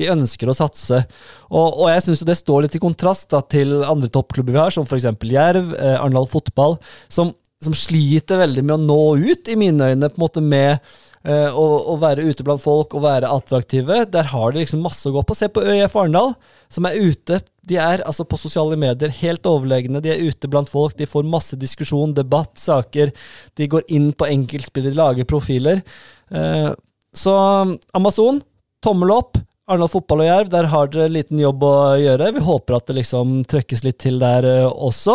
de ønsker å satse. Og, og jeg syns det står litt i kontrast da, til andre toppklubber vi har, som f.eks. Jerv, eh, Arendal Fotball, som, som sliter veldig med å nå ut, i mine øyne, på en måte med å, å være ute blant folk og være attraktive. Der har de liksom masse å gå på. Se på ØIF Arendal, som er ute. De er altså på sosiale medier helt overlegne. De er ute blant folk, de får masse diskusjon, debatt, saker. De går inn på enkeltspillere, lager profiler. Eh, så Amazon, tommel opp. Arendal Fotball og Jerv, der har dere en liten jobb å gjøre. Vi håper at det liksom trøkkes litt til der eh, også.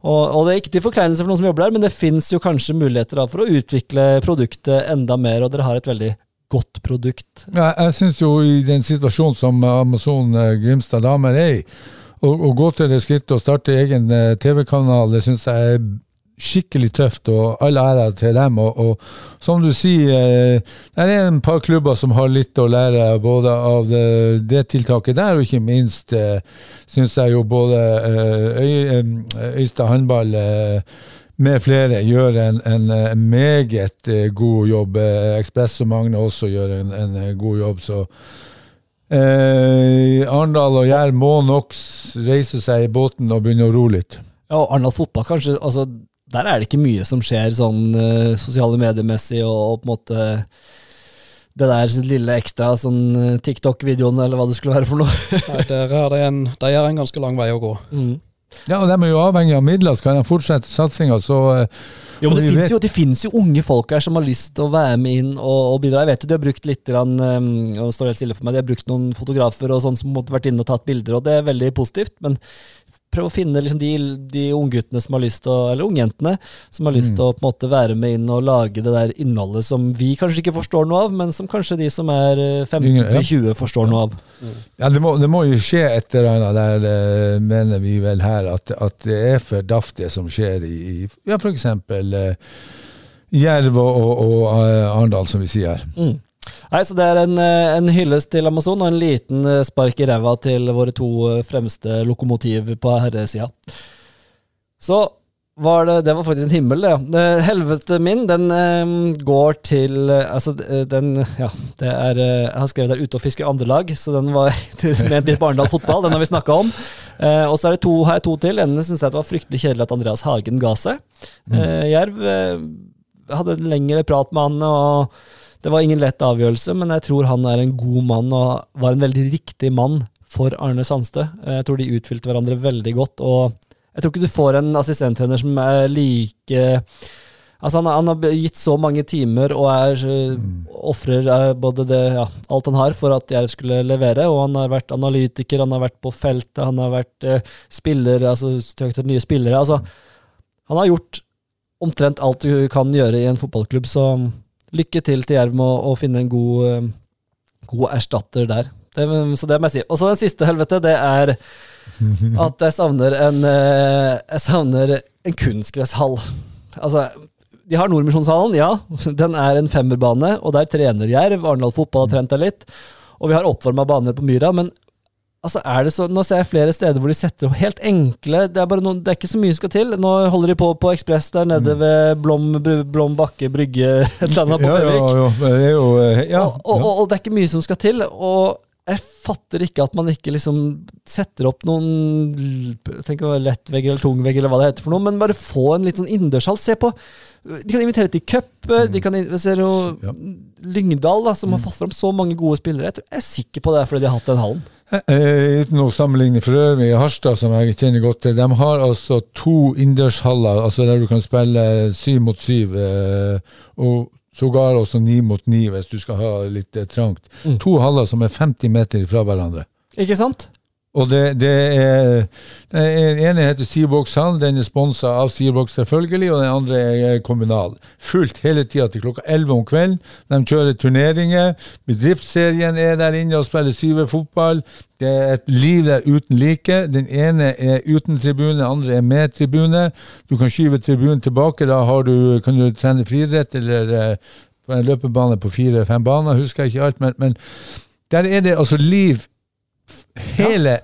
Og, og det er ikke til forkleinelse for noen som jobber der, men det fins jo kanskje muligheter for å utvikle produktet enda mer, og dere har et veldig godt produkt. Ja, jeg syns jo i den situasjonen som Amazon eh, Grimstad Damer er i, å, å gå til det skrittet å starte egen eh, TV-kanal, det syns jeg er skikkelig tøft, og all ære til dem. Og, og som du sier, eh, det er en par klubber som har litt å lære både av det, det tiltaket der, og ikke minst eh, syns jeg jo både eh, Øy, eh, Øystad håndball eh, med flere gjør en, en eh, meget eh, god jobb. Eh, Ekspress og Magne også gjør en, en eh, god jobb. Så eh, Arendal og Jær må nok reise seg i båten og begynne å ro litt. Ja, Arendal fotball, kanskje altså, Der er det ikke mye som skjer sånn uh, sosiale mediemessig, og, og på en måte det der lille ekstra sånn eh, TikTok-videoen, eller hva det skulle være for noe. Nei, der er det en, der er en ganske lang vei å gå. Mm. Ja, og De er jo avhengig av midler. Skal de fortsette satsinga, så eh, Jo, men det finnes jo, det finnes jo unge folk her som har lyst til å være med inn og, og bidra. Jeg vet jo de har brukt litt, grann, um, og står helt stille for meg, de har brukt noen fotografer og sånn som måtte vært inne og tatt bilder, og det er veldig positivt. Men prøve å finne liksom de, de ungguttene som har lyst til å Eller ungjentene som har lyst til å på en måte være med inn og lage det der innholdet som vi kanskje ikke forstår noe av, men som kanskje de som er 15-20 ja. 15-20 forstår noe av. Ja, det må, det må jo skje et eller annet der, eh, mener vi vel her, at, at det er for daft det som skjer i, i ja, for eksempel eh, Jerv og, og, og uh, Arendal, som vi sier her. Mm. Nei, så Det er en, eh, en hyllest til Amazon og en liten eh, spark i ræva til våre to eh, fremste lokomotiv på herresida. Så var det Det var faktisk en himmel, det. ja. Helvete min, den går til Altså, den Ja, det er Jeg har skrevet der ute og fisker andrelag, så den var ment til Barendal fotball. Den har vi snakka om. Og så er det to, jeg to til. Denne syns jeg det var fryktelig kjedelig at Andreas Hagen ga seg. Eh, Jerv hadde en lengre prat med han. og det var ingen lett avgjørelse, men jeg tror han er en god mann og var en veldig riktig mann for Arne Sandstø. Jeg tror de utfylte hverandre veldig godt, og jeg tror ikke du får en assistenttrener som er like Altså han, han har gitt så mange timer og er uh, ofrer eh, både det, ja, alt han har for at Jerv skulle levere, og han har vært analytiker, han har vært på feltet, han har vært eh, spiller, altså etter nye spillere. altså Han har gjort omtrent alt du kan gjøre i en fotballklubb, så lykke til til Jerv med å, å finne en god, eh, god erstatter der. Det, så det må jeg si. Og så den siste, helvete, det er at jeg savner en eh, Jeg savner en kunstgresshall. Altså, de har Nordmisjonshallen, ja. Den er en femmerbane, og der trener Jerv. Arendal fotball har trent der litt. Og vi har oppvarma baner på Myra, men altså er det så, nå ser jeg flere steder hvor de setter opp helt enkle Det er, bare noen, det er ikke så mye som skal til. Nå holder de på på Ekspress der nede ved Blom, Blom Bakke brygge et eller annet på Ja, ja, ja, det jo eh, ja, og, og, og, og det er ikke mye som skal til. Og jeg fatter ikke at man ikke liksom setter opp noen Jeg trenger ikke lettvegg eller tungvegg, eller hva det heter for noe, men bare få en litt sånn innendørshall. Se på De kan invitere til cup. De kan in- jo Ja. Lyngdal, da, som har fått fram så mange gode spillere. Jeg, tror, jeg er sikker på det er fordi de har hatt den hallen. Eh, Uten å sammenligne for øvrig, Harstad, som jeg kjenner godt til, de har altså to innendørshaller altså der du kan spille syv mot syv, eh, og sågar også ni mot ni hvis du skal ha litt eh, trangt. Mm. To haller som er 50 meter fra hverandre. Ikke sant? Og det, det er Den ene heter Seabox Hall, den er sponsa av Seabox selvfølgelig, og den andre er kommunal. Fullt hele tida til klokka 11 om kvelden. De kjører turneringer. Bedriftsserien er der inne og spiller syverfotball. Det er et liv der uten like. Den ene er uten tribune, den andre er med tribune. Du kan skyve tribunen tilbake. Da du, kan du trene friidrett eller eh, på en løpebane på fire-fem baner, husker jeg ikke alt, men, men der er det altså liv hele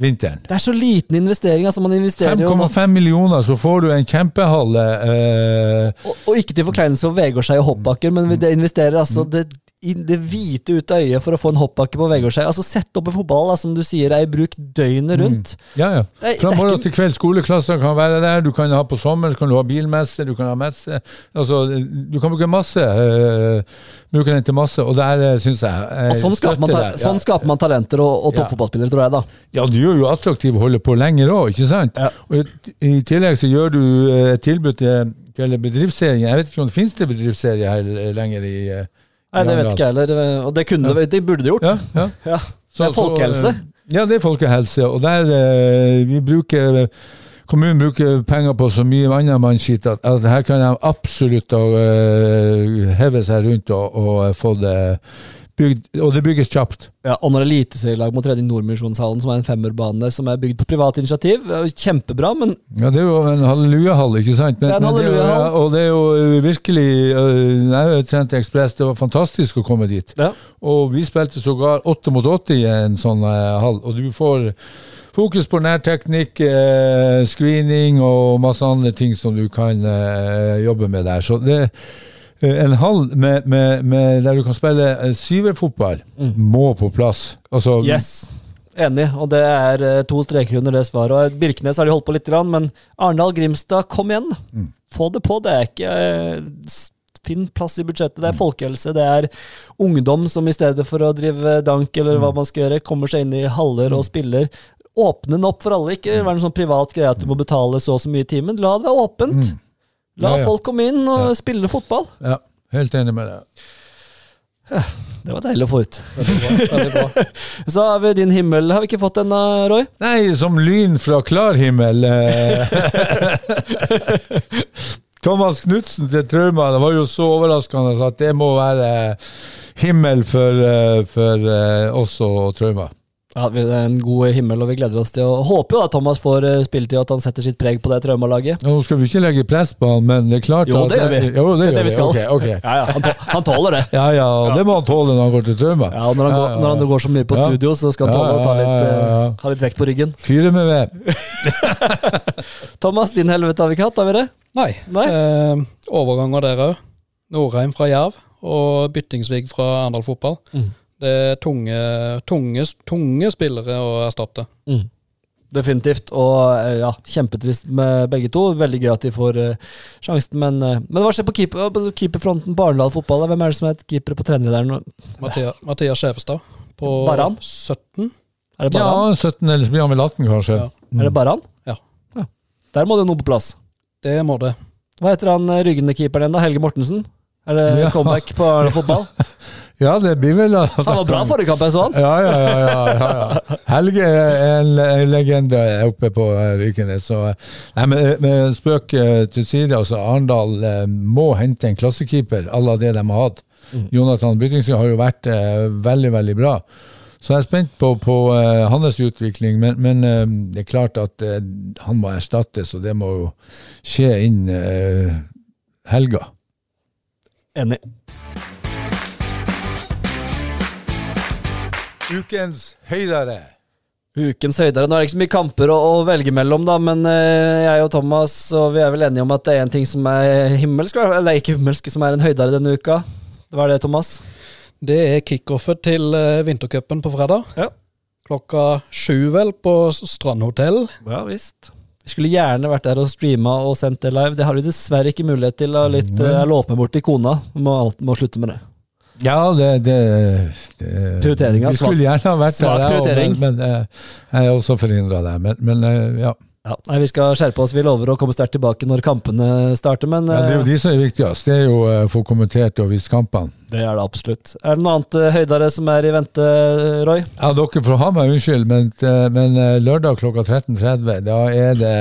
vinteren. Det er så liten investering. altså Man investerer 5,5 millioner, så får du en kjempehall. Eh, og, og ikke til forkleinelse for Vegårshei og hoppbakker, men det investerer altså det, i det hvite ut av øyet for å få en hoppbakke på Vegårshei. Altså Sett opp en fotball da, som du sier er i bruk døgnet rundt. ja, ja. Det Fra morgen ikke- til kveld. Skoleklasser kan være der. Du kan ha på sommeren så kan du ha bilmesse, du kan ha messe. Altså, du kan bruke masse. eh, bruke den til masse, og der uh, syns jeg eh, Og sånn skaper, man, ta ja. sånn skaper man talenter og, og toppfotballspillere, tror jeg, da. Ja, du gjør jo attraktiv å holde på lenger òg, ikke sant? Ja. Og i, tillegg så gjør du eh, et tilbud til, til bedriftsserien. Jeg vet ikke om det finnes det bedriftsserie her eh, lenger i eh, Nei, det vet ikke jeg heller. Og det kunne ja. de burde de gjort. Ja, ja. Ja. Så- Det er folkehelse. Så, eh, ja, det er folkehelse. Og der eh, vi bruker Kommunen bruker penger på så mye annet mannskitt at, at her kan de absolutt heve seg rundt og, og få det bygd. Og det bygges kjapt. Ja, og når eliteserielag må trene i Nordmisjonshallen, som er en femmerbane som er bygd på privat initiativ, kjempebra, men Ja, det er jo en hallelujahall, ikke sant? Det er en hallelujahall. ja, og det er jo eh, virkelig uh, Jeg trente Ekspress, det var fantastisk å komme dit. ja. Og vi spilte sågar åtte mot åtte i en sånn eh, hall. Og du får fokus på nærteknikk, eh, screening og masse andre ting som du kan eh, jobbe med der. Så det eh, en hall med, med, med der du kan spille syverfotball, mm. må på plass. Altså, Yes. Enig, og det er eh, to streker under det svaret. Og Birkenes har de holdt på litt, men Arendal, Grimstad, kom igjen. Få det på. Det er ikke eh, Finn plass i budsjettet. Det er folkehelse. Det er ungdom som i stedet for å drive dank eller hva man skal gjøre, kommer seg inn i haller og spiller. Åpne den opp for alle. Ikke være en sånn privat greie at du må betale så og så mye i timen. La det være åpent. La folk komme inn og spille fotball. Ja, helt enig med deg. Det var deilig å få ut. Veldig bra. Veldig bra. Så har vi din himmel. Har vi ikke fått den, Roy? Nei, som lyn fra klar himmel. eh. Thomas Knutsen til Trauma, det var jo så overraskende at det må være himmel for, eh, for eh, oss og Trauma. Ja, vi- det er en god himmel, og vi gleder oss til å Håper jo at Thomas får eh, spilletid, og at han setter sitt preg på det traumalaget. Nå skal vi ikke legge press på han, men det er klart Jo, at det gjør vi. Jo, det Det er gjør det vi skal. Ok. Ja, ja, han, tå- han tåler det. Ja, ja, det må han tåle når han går til Trauma. Ja, og når han, går, når han går så mye på Ja. studio, så skal han Ja, tåle å ta ja, litt, ja, ja, ja. eh, ha litt vekt på ryggen. Fyre med ved. Thomas, din helvete har vi ikke hatt, har vi det? Nei. Nei. Eh, overganger der òg. Norheim fra Jerv og Byttingsvig fra Arendal fotball. Mm. Det er tunge, tunge, tunge spillere å erstatte. Definitivt. Og eh, ja, kjempetrist med begge to. Veldig gøy at de får uh, sjansen, men, uh, men hva skjer på, keeper, på keeperfronten på Arendal fotball? Hvem er det som er keeper på trener der nå? Mathias, Mathias Skjevestad på Baran? 17. Er det Ja, bare han? 17 eller så blir han vel 18, kanskje. Ja. Er det bare han? Ja. Der må det noe på plass. Det må det. Hva heter han eh, ryggende keeperen igjen, da? Helge Mortensen? Er det Ja. comeback på fotball? Ja, det blir vel at Han var bra forrige kamp, jeg så han. Ja, ja, ja. ja, ja, ja. Helge er en, en legende oppe på eh, Så, eh, nei, men, eh, med spøk eh, til side, altså Arendal eh, må hente en klassekeeper à la det de har hatt. Jonathan Byttingsrud har jo vært eh, veldig, veldig bra. Så jeg er spent på, på eh, hans utvikling, men, men eh, det er klart at eh, han må erstattes, og det må jo skje inn eh, helga. Enig. Ukens høydere. Ukens høydere. Nå er det ikke så mye kamper å, å velge mellom, da, men uh, jeg og Thomas og vi er vel enige om at det er en ting som er himmelsk, eller ikke himmelsk, som er en høydere denne uka. Hva er det, Thomas? Det er kickoffet til uh, vintercupen på fredag. Ja. Klokka sju, vel, på Strandhotell. Ja visst. Vi skulle gjerne vært der og streama og sendt det live. Det har vi dessverre ikke mulighet til. Og litt, eh, jeg lovte meg bort til kona. Må, må slutte med det. Ja, det, det, det Prioriteringa, Vi skulle gjerne ha vært svak der, prioritering. men, men eh, jeg er også forhindra der. Men, men eh, ja. Ja, nei, Vi skal skjerpe oss. Vi lover å komme sterkt tilbake når kampene starter. Men ja. Det er jo eh, de som er viktigst. Det er jo eh, å få kommentert og vist kampene. det er det absolutt. Er det noe annet eh, høydere som er i vente, Roy? Ja, dere får ha meg unnskyld, men, eh, men eh, lørdag klokka 13.30, da er det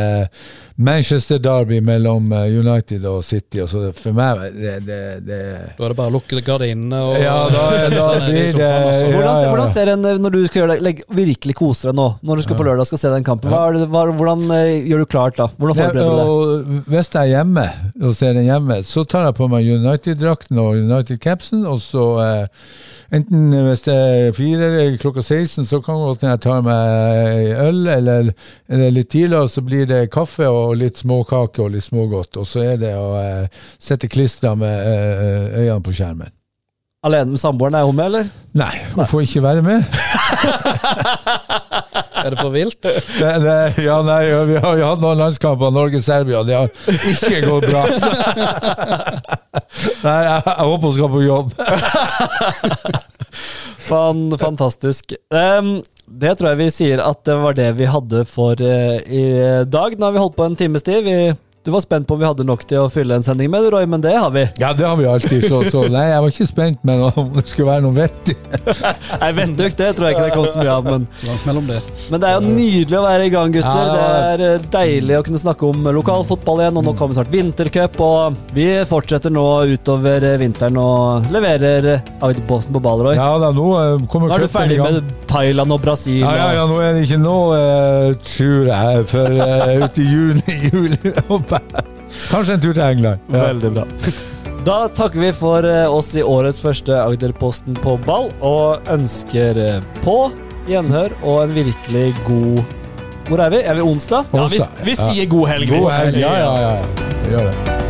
Manchester Derby mellom eh, United og City. Og så for meg det, det, det Da er det bare å lukke gardinene og Ja, da- da i blir det- altså. Hvordan, ser en, eh, Når du skal gjøre det, virkelig kose deg nå, når du skal på lørdag skal se den kampen, hva, er det, hva, hvordan eh, gjør du klart da? Hvordan forbereder du deg? Hvis jeg er hjemme og ser den hjemme, så tar jeg på meg United-drakten og United-capsen, og så eh, enten hvis det er fire eller klokka 16, så kan godt jeg ta meg øl, eller, eller litt tidligere så blir det kaffe og litt småkake og litt smågodt, og så er det å eh, sette klistra med eh, øynene på skjermen. Alene med samboeren, er hun med, eller? Nei, hun får ikke være med. Er det for vilt? Det, det, ja, nei, vi har jo hatt noen landskamper, Norge-Serbia, det har ikke gått bra. Nei, jeg, jeg håper hun skal på jobb. Fan, fantastisk. Um, det tror jeg vi sier at det var det vi hadde for uh, i dag. Nå har vi holdt på en times tid. Vi, du var spent på om vi hadde nok til å fylle en sending med, Roy, men det har vi. Ja, det har vi alltid, så, så nei, jeg var ikke spent, men om det skulle være noe vettig. Nei, vettug, det tror jeg ikke det kom så mye av, men, Langt mellom det. men det er jo nydelig å være i gang, gutter. Ja. Det er eh, deilig å kunne snakke om lokalfotball igjen, og nå kommer snart vintercup, og vi fortsetter nå utover eh, vinteren og leverer eh, Agderposten på ball, Roy. Ja da, nå kommer cupen i gang. Nå er du ferdig med Thailand og Brasil. Ja, ja, ja, nå er det ikke nå, uh, tror jeg, for uh, ut i juni, juli. Kanskje en tur til England. Ja. Veldig bra. Da takker vi for eh, oss i årets første Agderposten på ball, og ønsker eh, på gjenhør og en virkelig god Hvor er vi? Er vi onsdag? Ja, vi, vi sier god helg. God helg. Ja, ja, ja. ja. Vi gjør det.